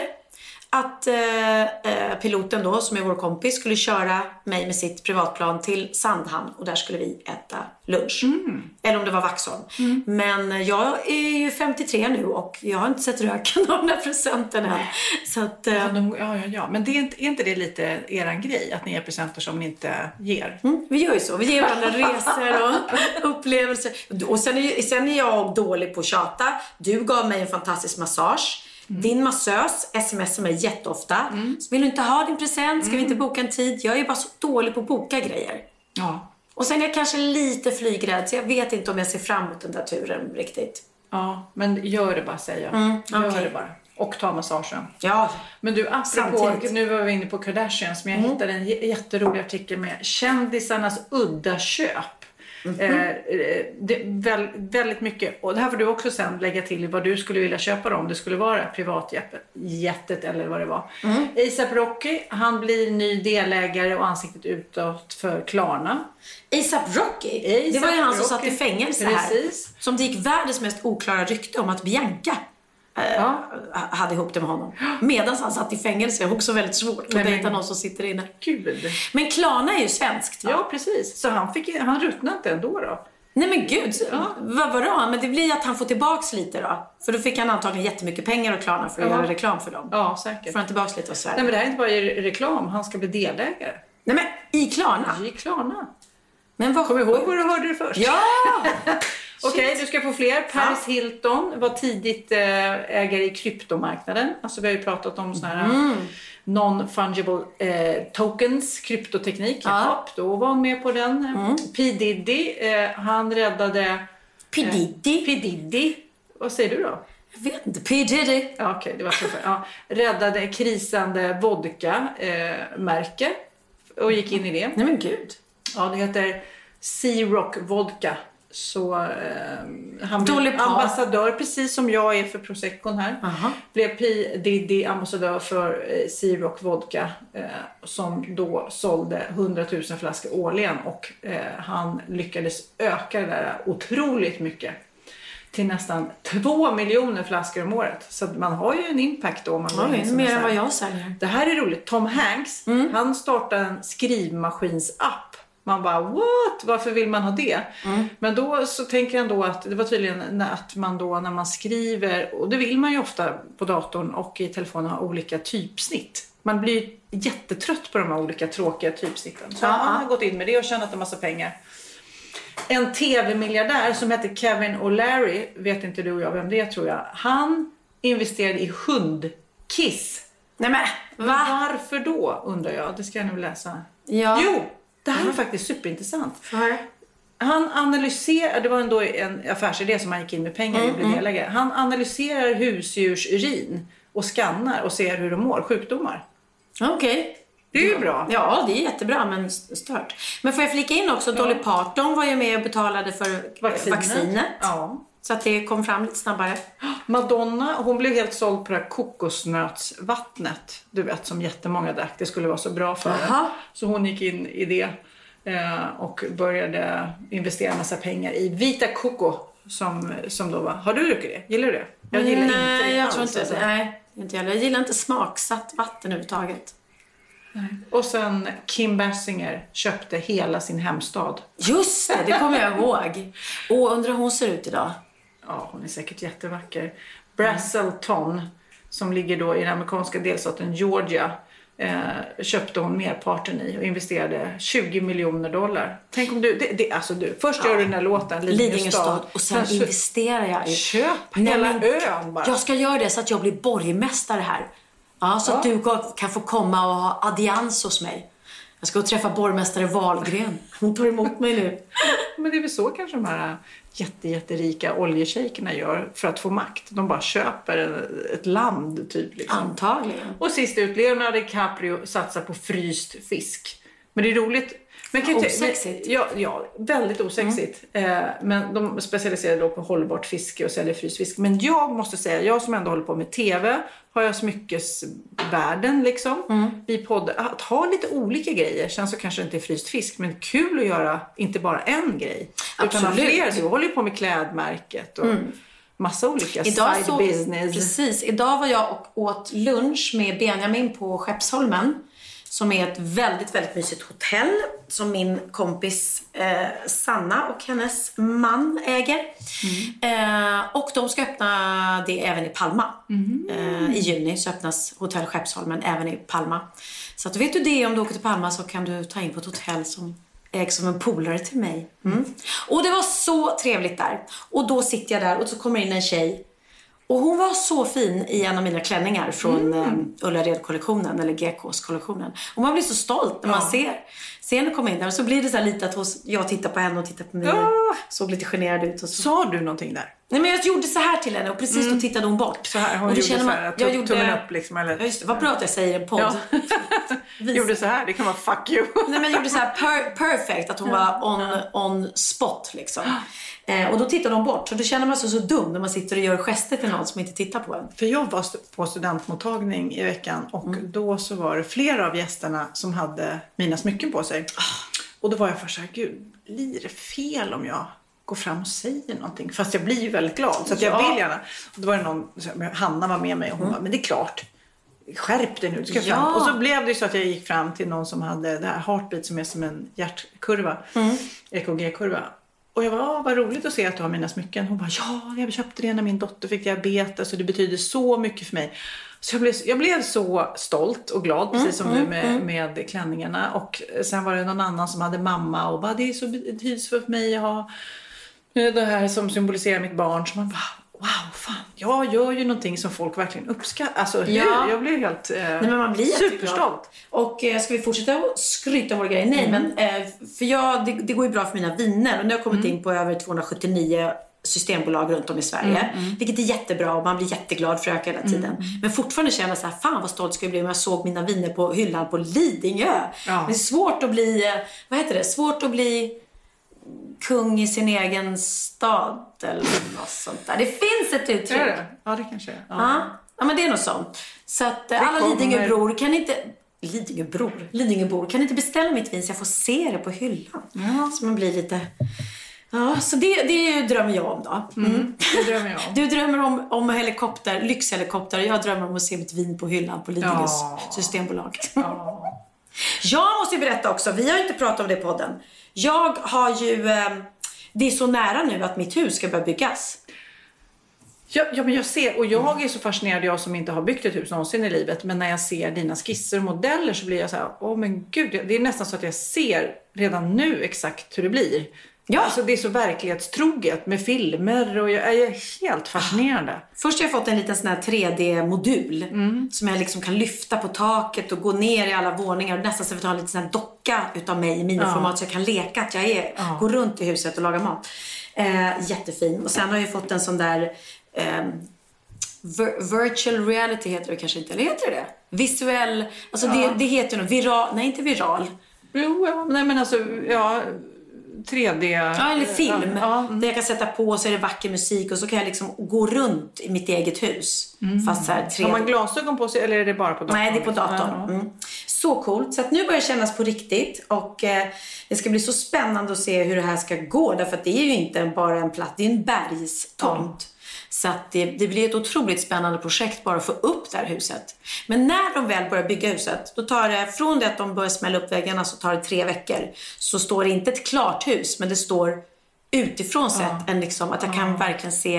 att eh, eh, piloten då, som är vår kompis, skulle köra mig med sitt privatplan till Sandhamn och där skulle vi äta lunch. Eller om det var Vaxholm. Men jag är ju 53 nu och jag har inte sett röken av den här presenten än. Så att, eh, Ja, de, ja, ja, ja. Men det är, inte, är inte det lite eran grej? Att ni ger presenter som ni inte ger? Mm, vi gör ju så. Vi ger varandra resor och upplevelser. Och sen är, sen är jag dålig på att tjata. Du gav mig en fantastisk massage. Din massös smsar mig jätteofta. Så vill du inte ha din present? Ska vi inte boka en tid? Jag är bara så dålig på att boka grejer. Ja. Och sen är jag kanske lite flygrädd så jag vet inte om jag ser fram emot den där turen riktigt. ja. Men gör det bara, säger jag. Gör Mm, okej. det bara. Och ta massagen. Ja, Men du, apropå, Samtidigt. Mm. nu var vi inne på Kardashians, men jag hittade en jätterolig artikel med kändisarnas udda köp. Eh, är väl, väldigt mycket, och det här får du också sen lägga till i vad du skulle vilja köpa då, om det skulle vara privatjättet eller vad det var. Mm. ASAP Rocky, han blir ny delägare och ansiktet utåt för Klarna. ASAP Rocky. det var ju han som satt Rocky. i fängelse Precis. här. Som det gick världens mest oklara rykte om att Bianca Ja. hade ihop det med honom. Medan han satt i fängelse. Också väldigt svårt att dejta någon som sitter inne. Gud. Men Klarna är ju svenskt va? Ja, precis. Så han, fick, han ruttnade inte ändå då. Nej men gud, vad vadå? Men det blir att han får tillbaks lite då. För då fick han antagligen jättemycket pengar av Klarna för att Ja. göra reklam för dem. Ja, säkert. Får han tillbaks lite av Sverige. Nej, men det här är inte bara reklam, han ska bli delägare. Nej men i Klarna? I Klarna. Men vad Kom ihåg var du hörde det först. Ja! Okej, du ska få fler. Paris Hilton var tidigt eh, ägare i kryptomarknaden. Alltså vi har ju pratat om sådana här Mm. non-fungible eh, tokens, kryptoteknik. Ja. Mm. Ja. Då var han med på den. P Diddy, eh, han räddade... P Diddy? P Diddy. Vad säger du då? Jag vet inte. P Diddy? Ja, Okej, det var så. Ja, räddade krisande vodka-märke och gick in i det. Nej men gud. Ja, det heter Sea Rock Vodka så eh, han Dolly blev ambassadör, precis som jag är för Proseccon här. Blev P. Diddy ambassadör för eh, Sea Rock Vodka eh, som då sålde 100 000 flaskor årligen och eh, han lyckades öka det där otroligt mycket till nästan 2 miljoner flaskor om året. Så man har ju en impact då. om Man in som mer än vad jag säljer. det här är roligt. Tom Hanks, Mm. han startade en skrivmaskinsapp. Man bara what? Varför vill man ha det? Mm. Men då så tänker han då att det var tydligen att man då när man skriver, och det vill man ju ofta på datorn och i telefonen ha olika typsnitt. Man blir jättetrött på de här olika tråkiga typsnitten. Så Ja. han har gått in med det och tjänat en massa pengar. En tv-miljardär som heter Kevin O'Leary, vet inte du och jag vem det är tror jag. Han investerade i hundkiss. Nej men, va? Varför då undrar jag. Det ska jag nu läsa. Ja. Jo, det här var faktiskt superintressant. Han analyserar, det var ändå en affärsidé som han gick in med pengar i och blev delägare. Han analyserar husdjurs urin och skannar och ser hur de mår, sjukdomar. Okej. Det är ju bra. Ja, det är jättebra men stört. Men får jag flika in också, Dolly Parton var ju med och betalade för vaccinet. vaccinet. Ja. Så att det kom fram lite snabbare. Madonna, hon blev helt såld på det här kokosnötsvattnet. Du vet, som jättemånga drack. Det skulle vara så bra för henne. Så hon gick in i det eh, och började investera massa pengar i Vita Coco. Som, som då var, har du druckit det? Gillar du det? Jag gillar inte nej, det jag alls, tror inte alltså. Nej, inte jag. Jag gillar inte smaksatt vatten överhuvudtaget. Och sen Kim Basinger köpte hela sin hemstad. Just det, det kommer jag ihåg. Och undrar hur hon ser ut idag. Ja, hon är säkert jättevacker. Brazelton, som ligger då i den amerikanska delstaten Georgia, eh, köpte hon merparten i och investerade 20 miljoner dollar. Tänk om du, det, det, alltså du, först gör du den här låten, Lidingö stad. Och sen så- investerar jag i... Köp Nej, hela men ön bara. Jag ska göra det så att jag blir borgmästare här. Ja, så att du kan få komma och ha audiens hos mig. Jag ska träffa borgmästare Wahlgren. Hon tar emot mig nu. Men det är väl så kanske de här jätte, jätterika oljeshejkerna gör för att få makt. De bara köper ett land typ. Liksom. Antagligen. Och sist ut, Leonardo DiCaprio satsar på fryst fisk. Men det är roligt. Men kan Osexigt. Ja, ja, väldigt osexigt. Eh, men de specialiserar då på hållbart fiske och säljer fryst fisk. Men jag måste säga, jag som ändå håller på med TV, har jag smyckesvärlden liksom. Vi poddar, att ha lite olika grejer. Sen så kanske det inte är fryst fisk, men kul att göra inte bara en grej. Utan ha Absolut. fler. Du håller ju på med klädmärket och massa olika Idag side så, business. Precis. Idag var jag och åt lunch med Benjamin på Skeppsholmen. Som är ett väldigt, väldigt mysigt hotell som min kompis eh, Sanna och hennes man äger. Eh, och de ska öppna det även i Palma. Eh, I juni så öppnas hotell Skeppsholmen även i Palma. Så att vet du det om du åker till Palma så kan du ta in på ett hotell som ägs som en polare till mig. Mm. Och det var så trevligt där. Och då sitter jag där och så kommer in en tjej och hon var så fin i en av mina klänningar från mm. Ullared-kollektionen, eller GKs-kollektionen. Och man blir så stolt när man ser, ser henne komma in där. Och så blir det så här lite att jag tittar på henne och tittar på mig. Ja. Såg lite generad ut. Och så. Sa du någonting där? Nej men jag gjorde så här till henne och precis då tittade hon bort. Så här, hon och då gjorde känner så man, här, jag gjorde, tummen upp liksom, eller? Ja just det, vad bra att jag säger en podd. Ja. Gjorde så här, det kan vara fuck you. Nej men jag gjorde så här per, perfect, att hon var on, on spot liksom. Eh, och då tittade hon bort. Så då känner man sig så dum när man sitter och gör gester till någon som inte tittar på en. För jag var på studentmottagning i veckan och Mm. då så var det flera av gästerna som hade mina smycken på sig. Och då var jag först såhär, gud, blir det fel om jag går fram och säger någonting? Fast jag blir ju väldigt glad så att jag Ja. vill gärna. Och då var det någon, Hanna var med mig och hon bara, men det är klart. Skärp dig nu, ska Mm. Ja. fram. Och så blev det så att jag gick fram till någon som hade det här heartbeat som är som en hjärtkurva. Mm. EKG-kurva. Och jag var, "Ah, vad roligt att se att du har mina smycken. Hon bara, ja, jag köpte det när min dotter fick diabetes och det betyder så mycket för mig. Så jag blev, jag blev så stolt och glad, precis som du med, med klänningarna. Och sen var det någon annan som hade mamma och bara, det är så betydelsefullt för mig att ha det här som symboliserar mitt barn. Så man bara, wow, fan, jag gör ju någonting som folk verkligen uppskattar. Alltså? Ja. jag blev helt eh, Nej, men man blir superstolt. Och eh, ska vi fortsätta skryta våra grejer? Nej, men eh, för jag, det, det går ju bra för mina viner. Och nu har jag kommit in på över 279 systembolag runt om i Sverige. Vilket är jättebra och man blir jätteglad för att öka hela tiden. Men fortfarande känner jag så här, fan vad stolt ska jag bli om jag såg mina viner på hyllan på Lidingö. Ja. Det är svårt att bli, eh, vad heter det, svårt att bli kung i sin egen stad eller något sånt där. Det finns ett uttryck. Är det? Ja, det kanske är. Ja. Ja, ja men det är något sånt. Så att eh, alla kommer- Lidingöbror kan inte... Lidingöbror? Lidingöbor kan inte beställa mitt vin så jag får se det på hyllan. Så man blir lite... Ja, så det, det drömmer jag om då. Mm. Det drömmer jag om. Du drömmer om, om helikopter, lyxhelikopter. Jag drömmer om att se mitt vin på hyllan på Lidingös Ja. systembolag. Jag måste ju berätta också, vi har inte pratat om det i podden. Jag har ju, eh, det är så nära nu att mitt hus ska börja byggas. Ja, ja, men jag ser, och jag är så fascinerad, jag som inte har byggt ett hus någonsin i livet, men när jag ser dina skisser och modeller så blir jag så här, åh men gud, det är nästan så att jag ser redan nu exakt hur det blir. Ja. Alltså det är så verklighetstroget med filmer och jag är helt fascinerande. Först har jag fått en liten sån här 3D-modul som jag liksom kan lyfta på taket och gå ner i alla våningar och nästan så att jag en liten sån docka utav mig i miniformat så jag kan leka att jag är, går runt i huset och lagar mat. Eh, jättefin. Och sen har jag fått en sån där eh, vir- virtual reality heter det kanske inte, eller heter det? Visuell, alltså det, det heter nog viral, nej inte viral. Jo, ja, nej men alltså, ja, 3D. Ja, eller film. Ja, Där jag kan sätta på så är det vacker musik och så kan jag liksom gå runt i mitt eget hus. Fast så här 3D. Har man glasögon på sig eller är det bara på datorn? Nej, det är på datorn. Ja. Mm. Så coolt. Så att nu börjar det kännas på riktigt. Och eh, det ska bli så spännande att se hur det här ska gå. Därför att det är ju inte bara en platt, det är en bergstomt. Så att det, det blir ett otroligt spännande projekt bara att få upp det här huset. Men när de väl börjar bygga huset, då tar det, från det att de börjar smälla upp väggarna så tar det tre veckor. Så står det inte ett klart hus, men det står utifrån sett en liksom, att jag kan verkligen se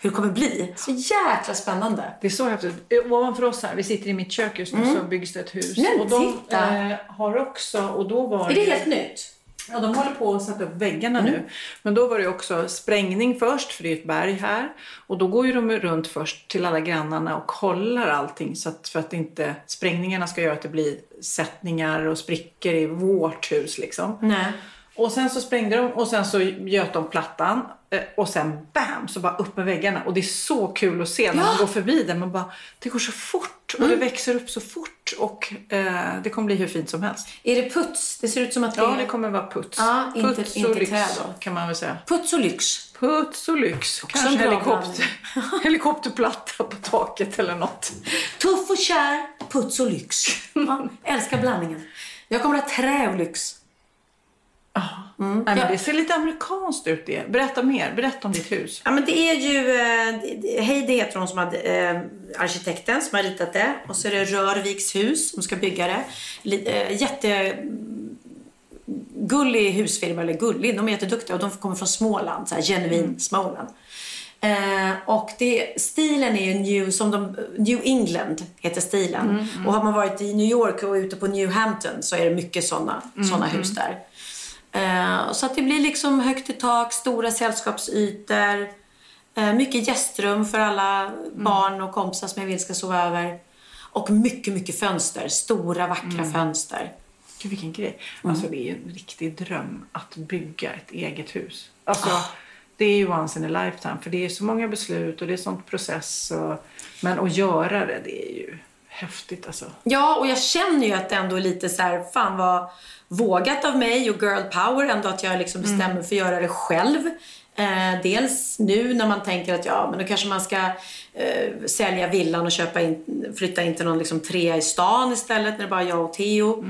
hur det kommer bli. Så jäkla spännande. Det är så häftigt. Eh, Ovanför oss här, vi sitter i mitt kök just nu, så byggs det ett hus. Men och de titta! eh, har också, och då var Är det helt nytt? Ja, de håller på att sätta upp väggarna nu. Men då var det också sprängning först, för det är ett berg här. Och då går ju de runt först till alla grannarna och kollar allting så att, för att inte sprängningarna ska göra att det blir sättningar och sprickor i vårt hus liksom. Nej. Och sen så sprängde de och sen så göt de plattan eh, och sen bam så bara upp med väggarna. Och det är så kul att se när man går förbi den. Man bara, det går så fort och det växer upp så fort och eh, det kommer bli hur fint som helst. Är det puts? Det ser ut som att det Ja, det kommer vara puts. Ja, inte- puts inte och lyx trä då. kan man väl säga. puts och lyx. Puts och lyx. en Kanske helikopter, helikopterplatta på taket eller något. Tuff och kär, puts och lyx. Ja, älskar blandningen. Jag kommer att ha trä och lyx. Nej, men det ser lite amerikanskt ut det. Berätta mer. Berätta om ditt hus. Ja, men det är ju eh, Heidi heter hon som hade eh, arkitekten som har ritat det. Och så är det Rörviks hus som ska bygga det. Li- Eh, jätte gullig husfirma, eller gullig, de är jätteduktiga och de kommer från Småland, så här genuin Småland. Eh, och det, stilen är ju new, som de, New England heter stilen. Och har man varit i New York och ute på New Hampton så är det mycket sådana såna hus där. Eh, så att det blir liksom högt i tak, stora sällskapsytor. Eh, mycket gästrum för alla barn och kompisar som jag vill ska sova över. Och mycket, mycket fönster. Stora, vackra fönster. Gud vilken grej. Mm. Alltså det är en riktig dröm att bygga ett eget hus. Alltså Ah. det är ju once in a lifetime för det är så många beslut och det är sånt process. Och, men att göra det, det är ju häftigt alltså. Ja, och jag känner ju att det ändå är lite så här, fan vad vågat av mig och girl power ändå att jag liksom bestämmer för att göra det själv. Eh, dels nu när man tänker att ja, men då kanske man ska eh, sälja villan och köpa in, flytta in till någon liksom trea i stan istället när det bara är jag och Theo.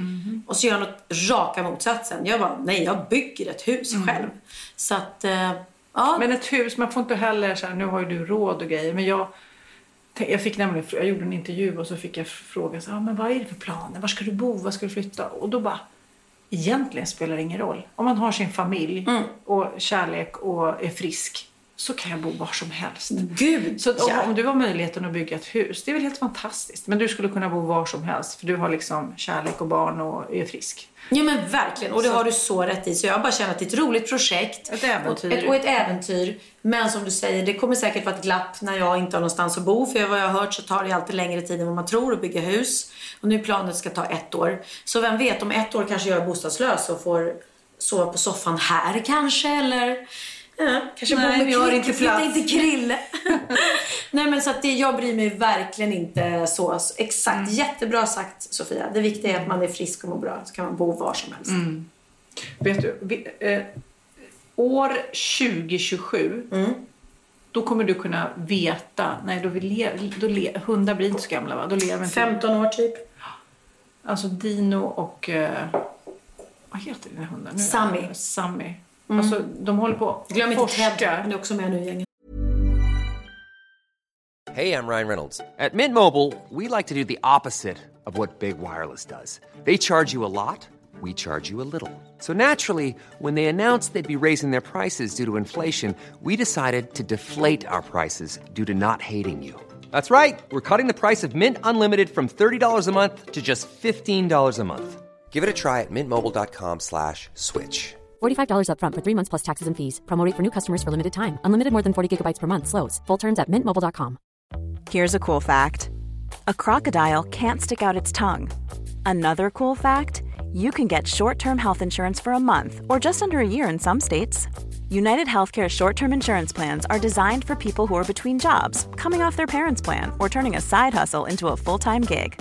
Och så gör jag något raka motsatsen. Jag bara, nej jag bygger ett hus själv. Så att, eh, ja. Men ett hus, man får inte heller så här, nu har ju du råd och grejer men jag jag fick nämligen, jag gjorde en intervju och så fick jag fråga så, ah, men vad är det för planer? Var ska du bo? Var ska du flytta? Och då bara, egentligen spelar det ingen roll. Om man har sin familj Mm. och kärlek och är frisk så kan jag bo var som helst. Gud, Så ja. om du har möjligheten att bygga ett hus, det är väl helt fantastiskt. Men du skulle kunna bo var som helst för du har liksom kärlek och barn och är frisk. Ja men verkligen, och det har du så rätt i. Så jag bara känner att det är ett roligt projekt. Ett äventyr. Och ett, och ett äventyr. Men som du säger, det kommer säkert vara ett glapp när jag inte har någonstans att bo. För vad jag har hört så tar det alltid längre tid än vad man tror att bygga hus. Och nu det ska ta ett år. Så vem vet, om ett år kanske jag är bostadslös och får sova på soffan här kanske. Eller kanske Nej, bo med vi har inte plats. in till Krille. Nej men så att det, jag bryr mig verkligen inte så. exakt, Mm. jättebra sagt Sofia. Det viktiga är att man är frisk och mår bra. Så kan man bo var som helst. Mm. Vet du, vi, eh, år 2027 då kommer du kunna veta, nej då, vi le, då le, hundar blir inte så gamla va? Då lever inte 15 år typ. Alltså Dino och, eh, vad heter dina hundar nu? Sammy. Sammy. Mm. Alltså de håller på att Glöm inte forska. Ted, han är också med nu i gänget. Hey, I'm Ryan Reynolds. At Mint Mobile, we like to do the opposite of what Big Wireless does. They charge you a lot, we charge you a little. So naturally, when they announced they'd be raising their prices due to inflation, we decided to deflate our prices due to not hating you. That's right. We're cutting the price of Mint Unlimited from $30 a month to just $15 a month. Give it a try at mintmobile.com slash switch. $45 upfront for three months plus taxes and fees. Promo for new customers for limited time. Unlimited more than 40 gigabytes per month. Slows. Full terms at mintmobile.com. Here's a cool fact a crocodile can't stick out its tongue. Another cool fact you can get short term health insurance for a month or just under a year in some states. United Healthcare short term insurance plans are designed for people who are between jobs, coming off their parents' plan, or turning a side hustle into a full time gig.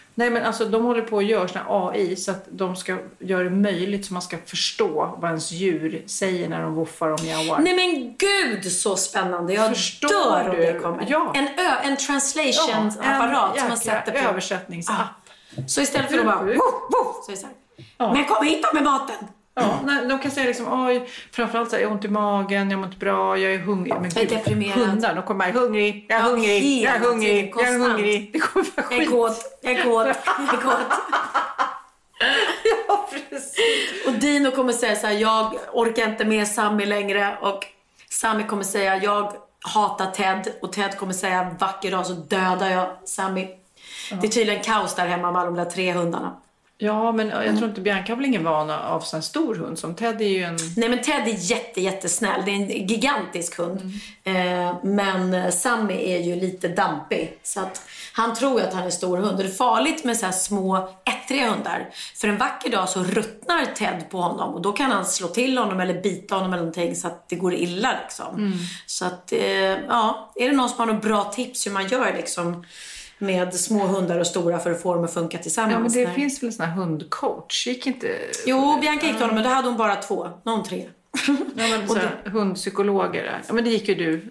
Nej, men alltså de håller på att göra såna AI så att de ska göra det möjligt så man ska förstå vad ens djur säger när de woffar och mjauar. Nej men gud så spännande. Jag Förstår dör om det kommer. Ja. En, ö, en translation-apparat som man sätter på. översättningsapp. Så istället för att bara Hur? woof, woof, så är det så här. Men kom hit då med maten. Ja, nej, de kan säga liksom, oj, framförallt så här, jag har ont i magen, jag mår inte bra, jag är hungrig. Men Jag är deprimerad. Hundar, de kommer här, hungrig, jag är Ja, hungrig, jag är hungrig, jag är hungrig. Det kommer vara Jag är skit. kåt, jag är kåt, jag är kåt. Ja, precis. Och Dino kommer säga så här, jag orkar inte med Sammy längre. Och Sammy kommer säga, jag hatar Ted. Och Ted kommer säga, vacker dag så dödar jag Sammy. Det är tydligen kaos där hemma med alla de där tre hundarna. Ja, men jag tror inte Bianca har väl ingen vana av sån här stor hund som Ted är ju en... Nej men Ted är jätte, jättesnäll. Det är en gigantisk hund. Eh, men Sammy är ju lite dampig. Så att han tror att han är stor hund. Och det är farligt med så små ettriga hundar. För en vacker dag så ruttnar Ted på honom. Och då kan han slå till honom eller bita honom eller någonting så att det går illa liksom. Så att, eh, ja. Är det någon som har några bra tips hur man gör liksom med små hundar och stora för att få dem att funka tillsammans? Ja, men det Nej. finns väl en sån här hundcoach? Gick inte... Jo, Bianca gick till honom men då hade hon bara två. Någon tre. Ja, men så här, hundpsykologer. Ja, men det gick ju du.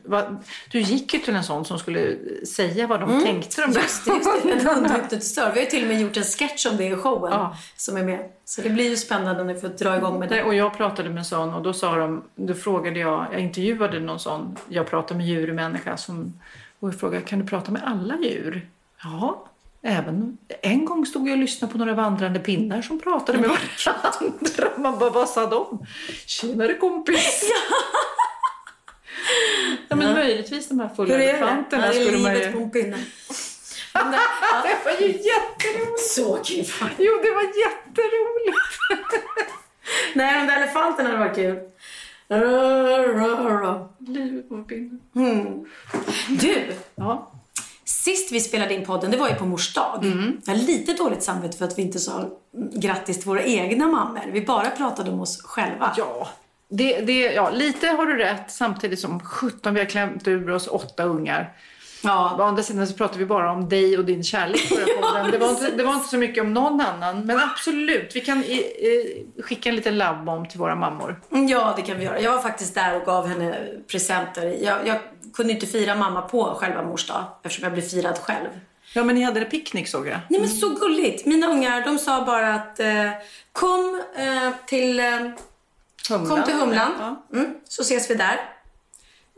Du gick ju till en sån som skulle säga vad de tänkte. De där. Just det, just det. En hundhypnotisör. Vi har ju till och med gjort en sketch om det i showen Ja. som är med. Så det blir ju spännande när vi får dra igång med det. och jag pratade med en sån och då sa de, då frågade jag, jag intervjuade någon sån, jag pratar med djurmänniska som, och jag frågade, kan du prata med alla djur? Ja, även, en gång stod jag och lyssnade på några vandrande pinnar som pratade med varandra. Man bara, vad sa de? Tjenare kompis! ja, men möjligtvis de här fulla elefanterna Ja, det är livet på en pinne. Men det- ja, Det var ju jätteroligt! Så kul. Jo, det var jätteroligt! Nej, de där elefanterna varit kul. Livet på en pinne. Du, Ja. Sist vi spelade in podden, det var ju på mors dag. Jag har lite dåligt samvete för att vi inte sa grattis till våra egna mammor. Vi bara pratade om oss själva. Ja, det, det, ja, lite har du rätt. Samtidigt som 17 vi har klämt ur oss åtta ungar. Ja. Å andra sidan så pratar vi bara om dig och din kärlek här podden. det, var inte, det var inte så mycket om någon annan. Men absolut, vi kan i, i, skicka en liten labbom till våra mammor. Ja, det kan vi göra. Jag var faktiskt där och gav henne presenter. Jag, jag kunde inte fira mamma på själva mors dag eftersom jag blev firad själv. Ja, men ni hade det picknick såg jag. Nej men så gulligt. Mina ungar de sa bara att eh, kom eh, till eh, Kom till Humlan, mm, så ses vi där.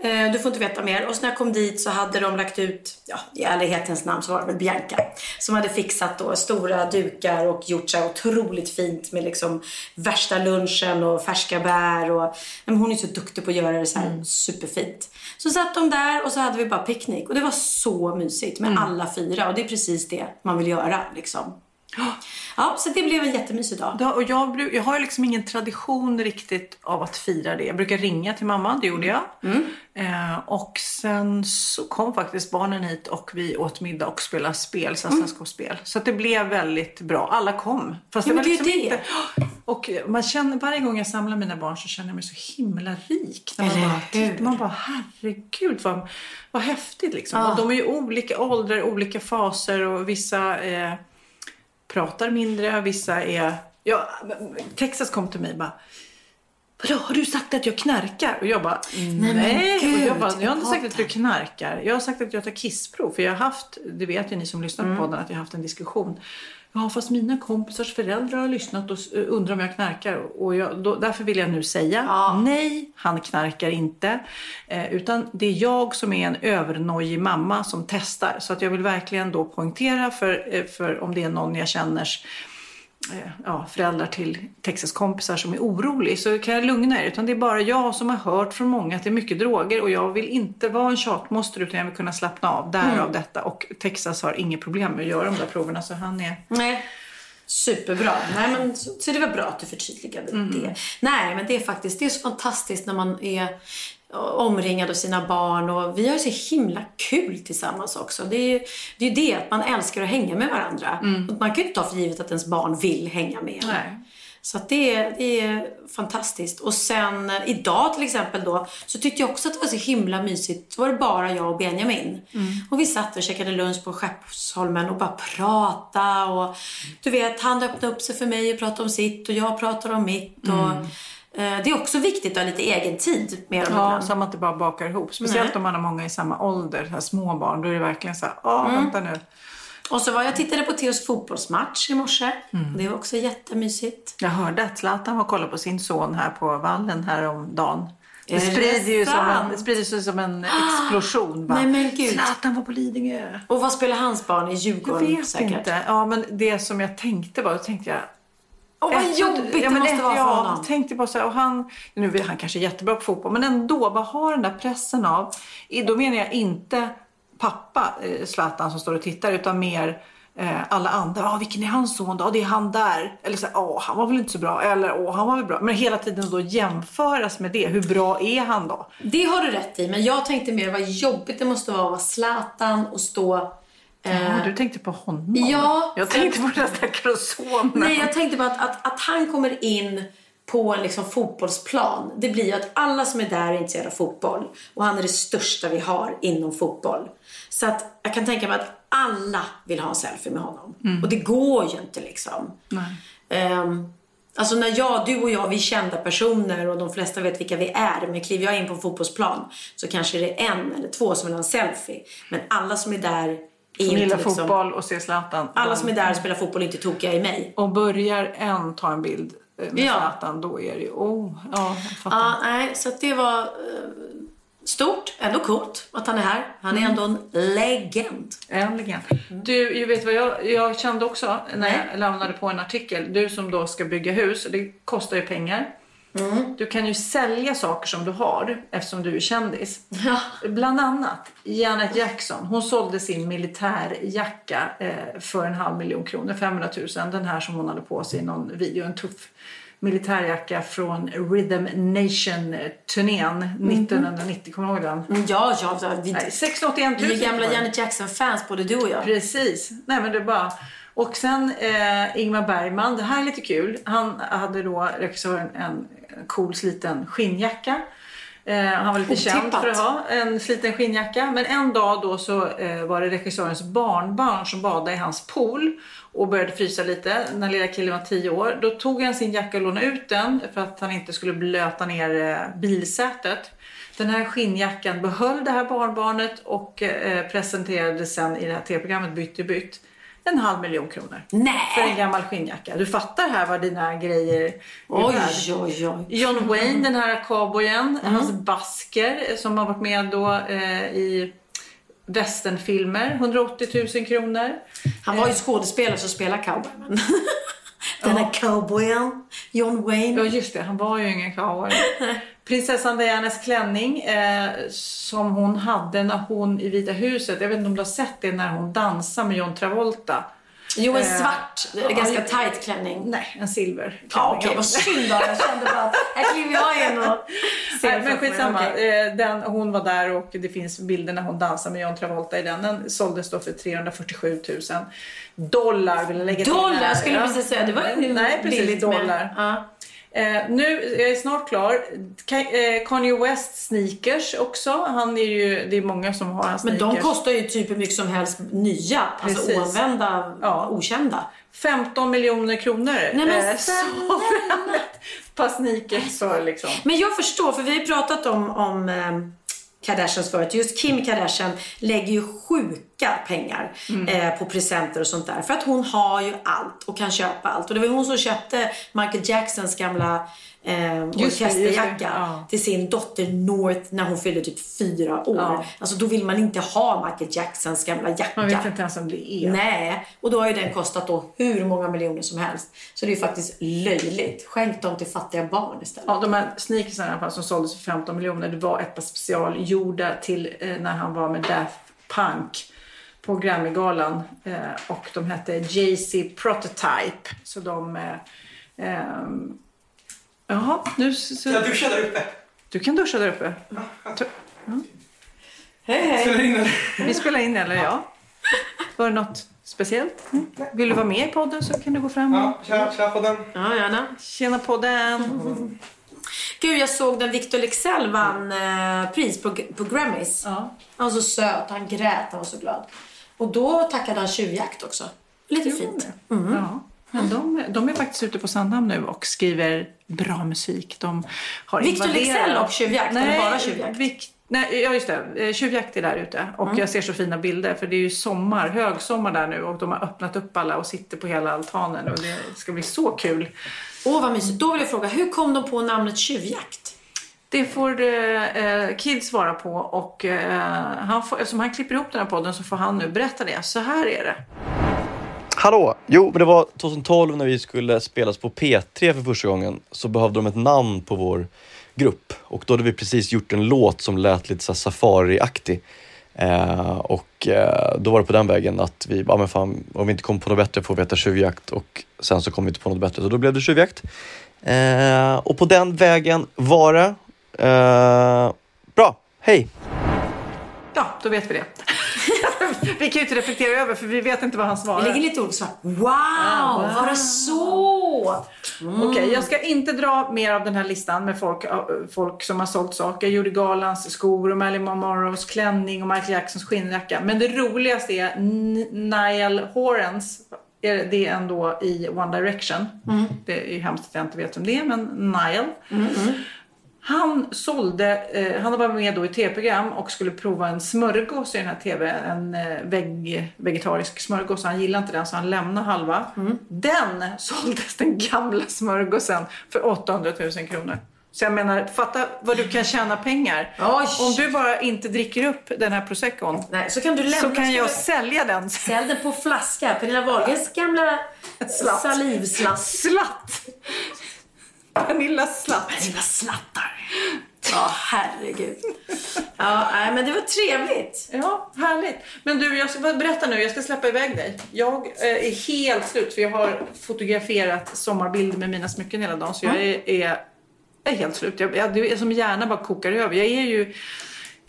Eh, du får inte veta mer. Och så när jag kom dit så hade de lagt ut, ja i ärlighetens namn så var det väl Bianca. Som hade fixat då stora dukar och gjort så här otroligt fint med liksom värsta lunchen och färska bär. Och, men hon är så duktig på att göra det så här superfint. Så satt de där och så hade vi bara picknick. Och det var så mysigt med alla fyra. Och det är precis det man vill göra liksom. Ja, så det blev en jättemysig dag. Ja, och jag, jag har liksom ingen tradition riktigt av att fira det. Jag brukar ringa till mamma, det gjorde jag. Mm. Eh, och sen så kom faktiskt barnen hit och vi åt middag och spelade spel, sällskapsspel. Så att det blev väldigt bra. Alla kom. Fast Ja, det var liksom det. inte... Och man känner, varje gång jag samlar mina barn så känner jag mig så himla rik. När man, Eller bara, hur? man bara, herregud vad, vad häftigt liksom. Ja. Och de är ju olika åldrar, olika faser och vissa eh, pratar mindre, vissa är... Ja, Texas kom till mig och bara Vadå, har du sagt att jag knarkar? Och jag bara, nej. men och jag, bara, jag har inte sagt att du knarkar. Jag har sagt att jag tar kissprov. För jag har haft, det vet ju ni som lyssnar Mm. på podden, att jag har haft en diskussion. Ja, fast mina kompisars föräldrar har lyssnat och undrar om jag knarkar. Och jag, då, därför vill jag nu säga, Ja. nej, han knarkar inte. Eh, utan det är jag som är en övernojig mamma som testar. Så att jag vill verkligen då poängtera för, eh, för om det är någon jag känner ja, föräldrar till Texas kompisar som är orolig så kan jag lugna er. Utan det är bara jag som har hört från många att det är mycket droger och jag vill inte vara en tjatmoster utan jag vill kunna slappna av. Därav Mm. detta. Och Texas har inget problem med att göra de där proverna så han är... Nej. Superbra. Nej, men, så, så det var bra att du förtydligade det. Nej, men det är faktiskt det är så fantastiskt när man är omringad av sina barn och vi har så himla kul tillsammans också. Det är ju det, är det att man älskar att hänga med varandra. Och man kan ju inte ta för givet att ens barn vill hänga med. Nej. Så det, är, det är fantastiskt. Och sen eh, idag till exempel då, så tyckte jag också att det var så himla mysigt. Så var det bara jag och Benjamin. Och vi satt och käkade lunch på Skeppsholmen och bara pratade. Och, du vet, han öppnade upp sig för mig och pratade om sitt och jag pratade om mitt. Och, eh, det är också viktigt att ha lite egen tid med dem Ja, ibland. så man inte bara bakar ihop. Speciellt Nej. om man har många i samma ålder, så här små barn. Då är det verkligen så här, åh, Mm. vänta nu. Och så var jag tittade på Theos fotbollsmatch i morse. Det var också jättemysigt. Jag hörde att Zlatan var och kollade på sin son här på vallen häromdagen. Det det sprider ju som en, det sprider sig som en explosion. va? Nej, men gud. Zlatan var på Lidingö. Och vad spelar hans barn i Jag Djurgården vet säkert? inte. Ja, men det som jag tänkte bara, då tänkte jag... Åh, vad jobbigt det måste vara för honom. Jag tänkte bara så här, och han, nu är han kanske jättebra på fotboll, men ändå, vad har den där pressen av? Då menar jag inte pappa eh, Zlatan som står och tittar, utan mer eh, alla andra. Ah, vilken är hans son då? Ah, det är han där. Eller så åh, han var väl inte så bra. Eller åh, han var väl bra. Men hela tiden då jämföras med det. Hur bra är han då? Det har du rätt i, men jag tänkte mer vad jobbigt det måste vara att vara Zlatan och stå... eh, Ja, du tänkte på honom. Ja, Jag tänkte på den stackars sonen. Nej, jag tänkte på att, att, att han kommer in på en liksom fotbollsplan. Det blir ju att alla som är där är intresserade av fotboll. Och han är det största vi har inom fotboll. Så att jag kan tänka mig att alla vill ha en selfie med honom. Och det går ju inte liksom. Ehm, alltså när jag, du och jag, vi är kända personer och de flesta vet vilka vi är. Men kliver jag in på en fotbollsplan så kanske det är en eller två som vill ha en selfie. Men alla som är där är Som gillar liksom, fotboll och ser Zlatan. Alla som är där och spelar fotboll är inte tokiga i mig. Och börjar en ta en bild eh, med Ja. Zlatan, då är det ju... Oh, ja, jag fattar. Ja, nej, så det var eh, stort, ändå coolt att han är här. Han är ändå en legend. Äntligen. Du, jag vet vad jag, jag kände också när Nej. jag lämnade på en artikel. Du som då ska bygga hus, det kostar ju pengar. Du kan ju sälja saker som du har eftersom du är kändis. Ja. Bland annat Janet Jackson. Hon sålde sin militärjacka eh, för en halv miljon kronor, 500 000. Den här som hon hade på sig i någon video. En tuff militärjacka från Rhythm Nation-turnén 1990. Kommer du ihåg den? Mm, Ja, ja, ja vi, Nej, 681 000. vi är gamla. Janet Jackson-fans, både du och jag. Precis. Nej men det bara... Och sen eh, Ingmar Bergman, det här är lite kul. Han hade då regissören en cool sliten skinnjacka. Eh, han var lite känd Otippat. för att ha en sliten skinnjacka. Men en dag då så eh, var det regissörens barnbarn som badade i hans pool och började frysa lite. Den lilla killen var 10 år. Då tog han sin jacka och lånade ut den för att han inte skulle blöta ner eh, bilsätet. Den här skinnjackan behöll det här barnbarnet och eh, presenterade sen i det här tv-programmet Bytt i bytt en halv miljon kronor. Nej. För en gammal skinnjacka. Du fattar här vad dina grejer är Oj, oj, oj. John Wayne, den här cowboyen, hans basker som har varit med då eh, i westernfilmer, 180 000 kronor. Han var ju skådespelare som spelar cowboy. Den där cowboyen, John Wayne. Ja just det, han var ju ingen cowboy. Prinsessan Dianas klänning eh, som hon hade när hon i Vita huset, jag vet inte om du har sett det när hon dansar med John Travolta. Jo, en Eh, svart, ja, ganska ja. tight klänning. Nej, en silverklänning. Ja, okej, vad synd då. Jag kände bara att här kliver jag in och ser Nej, men skitsamma. Okej. Eh, Den, hon var där och det finns bilder när hon dansar med John Travolta i den. Den såldes då för 347 000 dollar. Vill jag lägga till Dollar, här. jag skulle precis säga. Det var ju Nej, precis. billigt med- dollar. Ja. Eh, nu, jag är snart klar. Eh, Kanye West sneakers också. Han är ju, det är många som har hans Men sneakers. de kostar ju typ hur mycket som helst nya, alltså Precis. oanvända, Ja. okända. 15 miljoner kronor. Nej, men eh, så för ett par sneakers så liksom. Men jag förstår, för vi har pratat om, om eh, Kardashians förut. Just Kim Kardashian lägger ju sjuka pengar Mm. eh, på presenter och sånt där. För att hon har ju allt och kan köpa allt. Och det var hon som köpte Michael Jacksons gamla eh, orkesterjacka Ja. till sin dotter North när hon fyllde typ fyra år. Ja. Alltså då vill man inte ha Michael Jacksons gamla jacka. Man vet inte ens om det är. Nej, och då har ju den kostat då hur många miljoner som helst. Så det är ju faktiskt löjligt. Skänk dem till fattiga barn istället. Ja, de här sneakersarna i alla fall som såldes för 15 miljoner, det var ett par specialgjorda till eh, när han var med Daft Punk på Grammygalan. Eh, och de hette Jay-Z Prototype. Så de... Eh, ehm, jaha, nu... Så, Jag duschar där uppe. du kan duscha där uppe. Hej hej! Spelar in eller? Vi spelar in eller ja. Var det något? speciellt. Vill du vara med i podden så kan du gå fram och... tja, tja på den. Ja, gärna. Tjena podden! Gud, jag såg när Victor Leksell vann eh, pris på, på Grammys. Ja. Han var så söt, han grät, han var så glad. Och då tackade han tjuvjakt också. Lite fint. Ja. Men de, de är faktiskt ute på Sandhamn nu och skriver bra musik. De har Victor Leksell och Tjuvjakt, eller Nej, bara Tjuvjakt? Vic- nej, ja just det. Eh, Tjuvjakt är där ute. Och Mm. jag ser så fina bilder för det är ju sommar, högsommar där nu och de har öppnat upp alla och sitter på hela altanen och det ska bli så kul. Åh, vad mysigt. Då vill jag fråga, hur kom de på namnet Tjuvjakt? Det får eh, eh, Kid svara på och eh, han får, eftersom han klipper ihop den här podden så får han nu berätta det. Så här är det. Hallå! Jo, men det var 2012 när vi skulle spelas på P3 för första gången så behövde de ett namn på vår grupp och då hade vi precis gjort en låt som lät lite så här safari-aktig. Eh, och eh, då var det på den vägen att vi, ja men fan, om vi inte kom på något bättre får vi heta tjuvjakt och sen så kom vi inte på något bättre så då blev det tjuvjakt. Eh, och på den vägen var det. Eh, bra, hej! Ja, då vet vi det. vi kan ju inte reflektera över för vi vet inte vad han svarar. Det ligger lite ord så här, wow, var det så? Okej, jag ska inte dra mer av den här listan med folk, folk som har sålt saker. Judy Garlands skor och Marilyn Monroes klänning och Michael Jacksons skinnjacka. Men det roligaste är Niall Horans. Det är ändå i One Direction. Det är ju hemskt att jag inte vet vem det är, men Niall. Han sålde, eh, han var med då i tv-program och skulle prova en smörgås i den här tv. En eh, veg, vegetarisk smörgås. Han gillade inte den så han lämnade halva. Den såldes den gamla smörgåsen för 800 000 kronor. Så jag menar, fatta vad du kan tjäna pengar. Oj. Om du bara inte dricker upp den här proseccon Nej, så kan du lämna. så kan jag sälja den. Sälj den på flaska. Pernilla Wahlgrens gamla Slatt. salivslatt. Slatt! Pernilla Slatt. Pernilla slattar. Ja, herregud. Ja, men det var trevligt. Ja, härligt. Men du, jag ska berätta nu. Jag ska släppa iväg dig. Jag eh, är helt slut för jag har fotograferat sommarbilder med mina smycken hela dagen. Så jag är, är, är helt slut. Jag, jag, det är som hjärnan bara kokar över. Jag är ju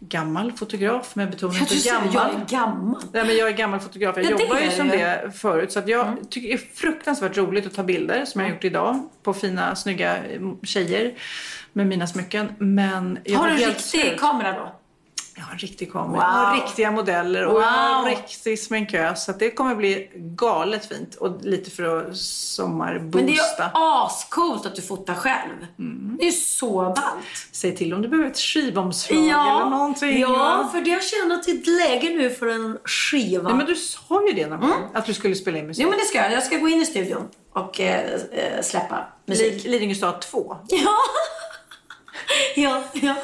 gammal fotograf med betoning på gammal. jag är gammal. Nej, men jag är gammal fotograf. Jag Ja, jobbar ju som det förut. Så att jag tycker det är fruktansvärt roligt att ta bilder som jag har gjort idag på fina, snygga eh, tjejer med mina smycken. Men jag Har du en riktig slut. kamera då? Jag har en riktig kamera, Wow. jag har riktiga modeller och jag har Wow. riktig sminkös. Så att det kommer bli galet fint och lite för att Men det är sommarboosta. ju ascoolt att du fotar själv. Mm. Det är ju så ballt. Säg till om du behöver ett skivomslag eller någonting. ja, för det har tjänat till ett läge nu för en skiva. Nej, men du sa ju det någon gång, att du skulle spela in musik. Jo, men det ska jag. Jag ska gå in i studion och eh, eh, släppa musik. Li- Lidingö stad 2. Ja. ja, ja.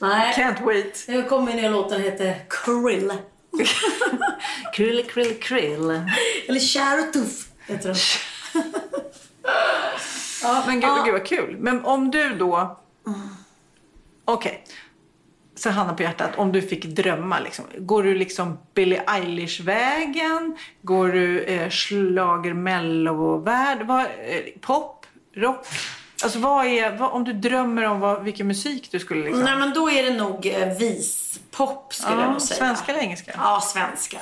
Nej, Can't wait. nu kommer nya låten heter Krill. Krill, krill, krill. Eller Kär och tuff heter den. Ja, men gud, Ja. gud vad kul. Men om du då... Okej. Så handen på hjärtat, om du fick drömma, liksom, går du liksom Billie Eilish-vägen? Går du eh, schlager mello-värld? Vad, eh, pop? Rock? Alltså vad är, vad, om du drömmer om vad, vilken musik du skulle liksom... Nej, men då är det nog eh, vispop skulle jag ja, nog säga. svenska eller engelska? Ja, svenska.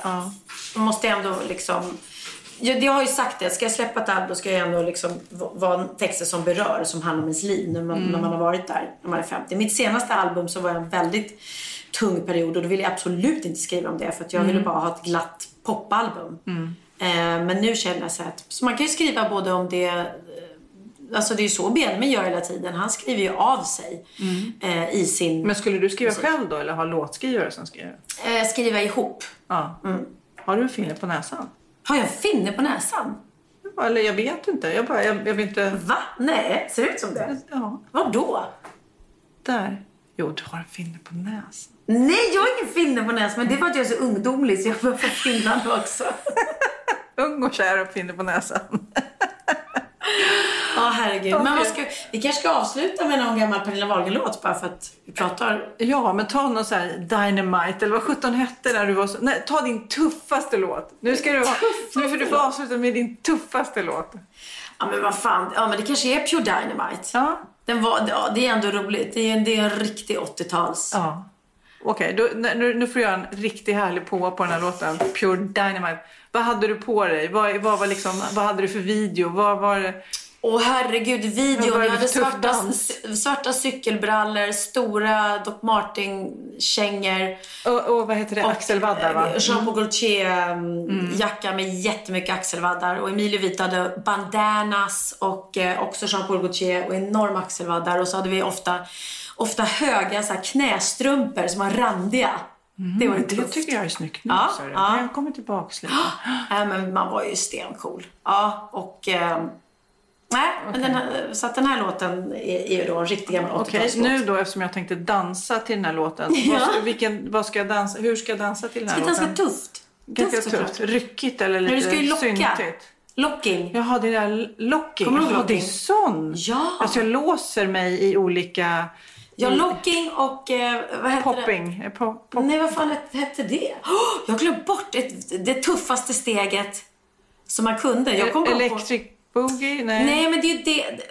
Man måste ändå liksom... Jag, jag har ju sagt det, ska jag släppa ett album ska jag ändå liksom vara texter som berör, som handlar om ens liv när man, när man har varit där, när man är 50. Mitt senaste album så var jag en väldigt tung period och då ville jag absolut inte skriva om det för att jag ville bara ha ett glatt popalbum. Eh, men nu känner jag så att, så man kan ju skriva både om det Alltså det är ju så Benjamin gör hela tiden. Han skriver ju av sig eh, i sin... Men skulle du skriva själv då eller ha låtskrivare som skriver? Eh, skriva ihop. Ja. Har du en finne på näsan? Har jag en finne på näsan? Ja, Eller jag vet inte. Jag, bara, jag, jag vill inte... Va? Nej, ser det ut som det? Ja, Var då? där. Jo, du har en finne på näsan. Nej, jag har ingen finne på näsan. Men det är för att jag är så ungdomlig så jag finnar nu också. Ung och kär och finne på näsan. Ja, herregud. Men vad ska, vi kanske ska avsluta med någon gammal Pernilla Wahlgren-låt bara för att vi pratar. Ja, men ta någon så här Dynamite eller vad sjutton hette när du var så... Nej, ta din tuffaste låt. Nu ska du ha... Nu får du få avsluta med din tuffaste låt. Ja, men vad fan. Ja, men det kanske är Pure Dynamite. Ja. Den var, ja, det är ändå roligt. Det är, det är en riktig 80-tals. Ja. Okej, då- nu, nu får jag en riktigt härlig på på den här låten. Pure Dynamite. Vad hade du på dig? Vad, vad, var liksom, vad hade du för video? Vad var? Åh herregud, videon. var det Jag hade svarta, svarta cykelbrallor, stora Doc Martin-kängor. Och, och vad heter det? Axelvaddar va? eh, Jean Paul Gaultier-jacka med jättemycket axelvaddar. Och Emilio Vita hade bandanas och eh, också Jean Paul Gaultier och enorma axelvaddar. Och så hade vi ofta, ofta höga så här, knästrumpor som var randiga. Det var ju Det tufft. tycker jag är snyggt nu. Ja, det. ja. Jag kommer tillbaks lite. Nej, men man var ju stencool. Ja, och... Eh, nej, men den här, så att den här låten är, är då en riktig gammal 80-talslåt. Okej, nu då eftersom jag tänkte dansa till den här låten. Ja. Vad, ska, vilken, vad ska jag dansa, hur ska jag dansa till den här Det är låten? ganska tufft. Ganska såklart. tufft. Ryckigt eller lite Men du ska ju locka. syntigt? Locking. Jaha, det där locking. Kommer du ihåg Jaha, det är locking? sån. Ja. Alltså jag låser mig i olika... Ja, i- locking och... Eh, vad hette Popping. Eh, po- det? Nej, vad fan hette- det? Oh, jag glömt bort ett, det tuffaste steget som man kunde. Jag kom bara på... Electric boogie? Nej. Nej, men det är ju det.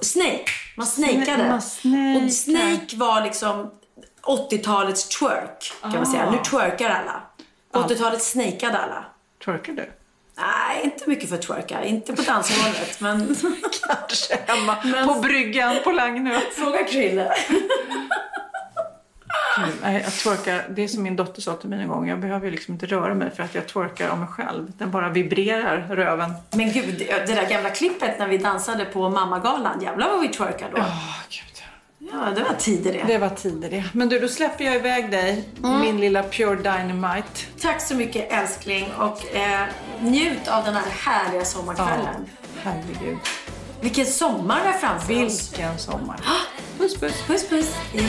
Snake. Man snakeade. man snakar. Och snake var liksom 80-talets twerk, kan man säga. Ah. Nu twerkar alla. 80-talet snakeade alla. Twerkar du? Nej, inte mycket för twerka. Inte på dansgolvet, men... Kanske hemma Men- på bryggan på Lagnö. Fråga Krille. Nej, jag twerkar, det är som min dotter sa till mig en gång. Jag behöver ju liksom inte röra mig för att jag twerkar av mig själv. Den bara vibrerar, röven. Men gud, det där gamla klippet när vi dansade på mammagalan. Jävlar vad vi twerkade då. Åh, gud. Ja, det var tider det. Det var tider det. Men du, då släpper jag iväg dig. Mm. Min lilla Pure Dynamite. Tack så mycket älskling och eh, njut av den här härliga sommarkvällen. Herregud. Vilken sommar vi har framför oss. Vilken sommar. Puss, puss. Puss puss. Hej.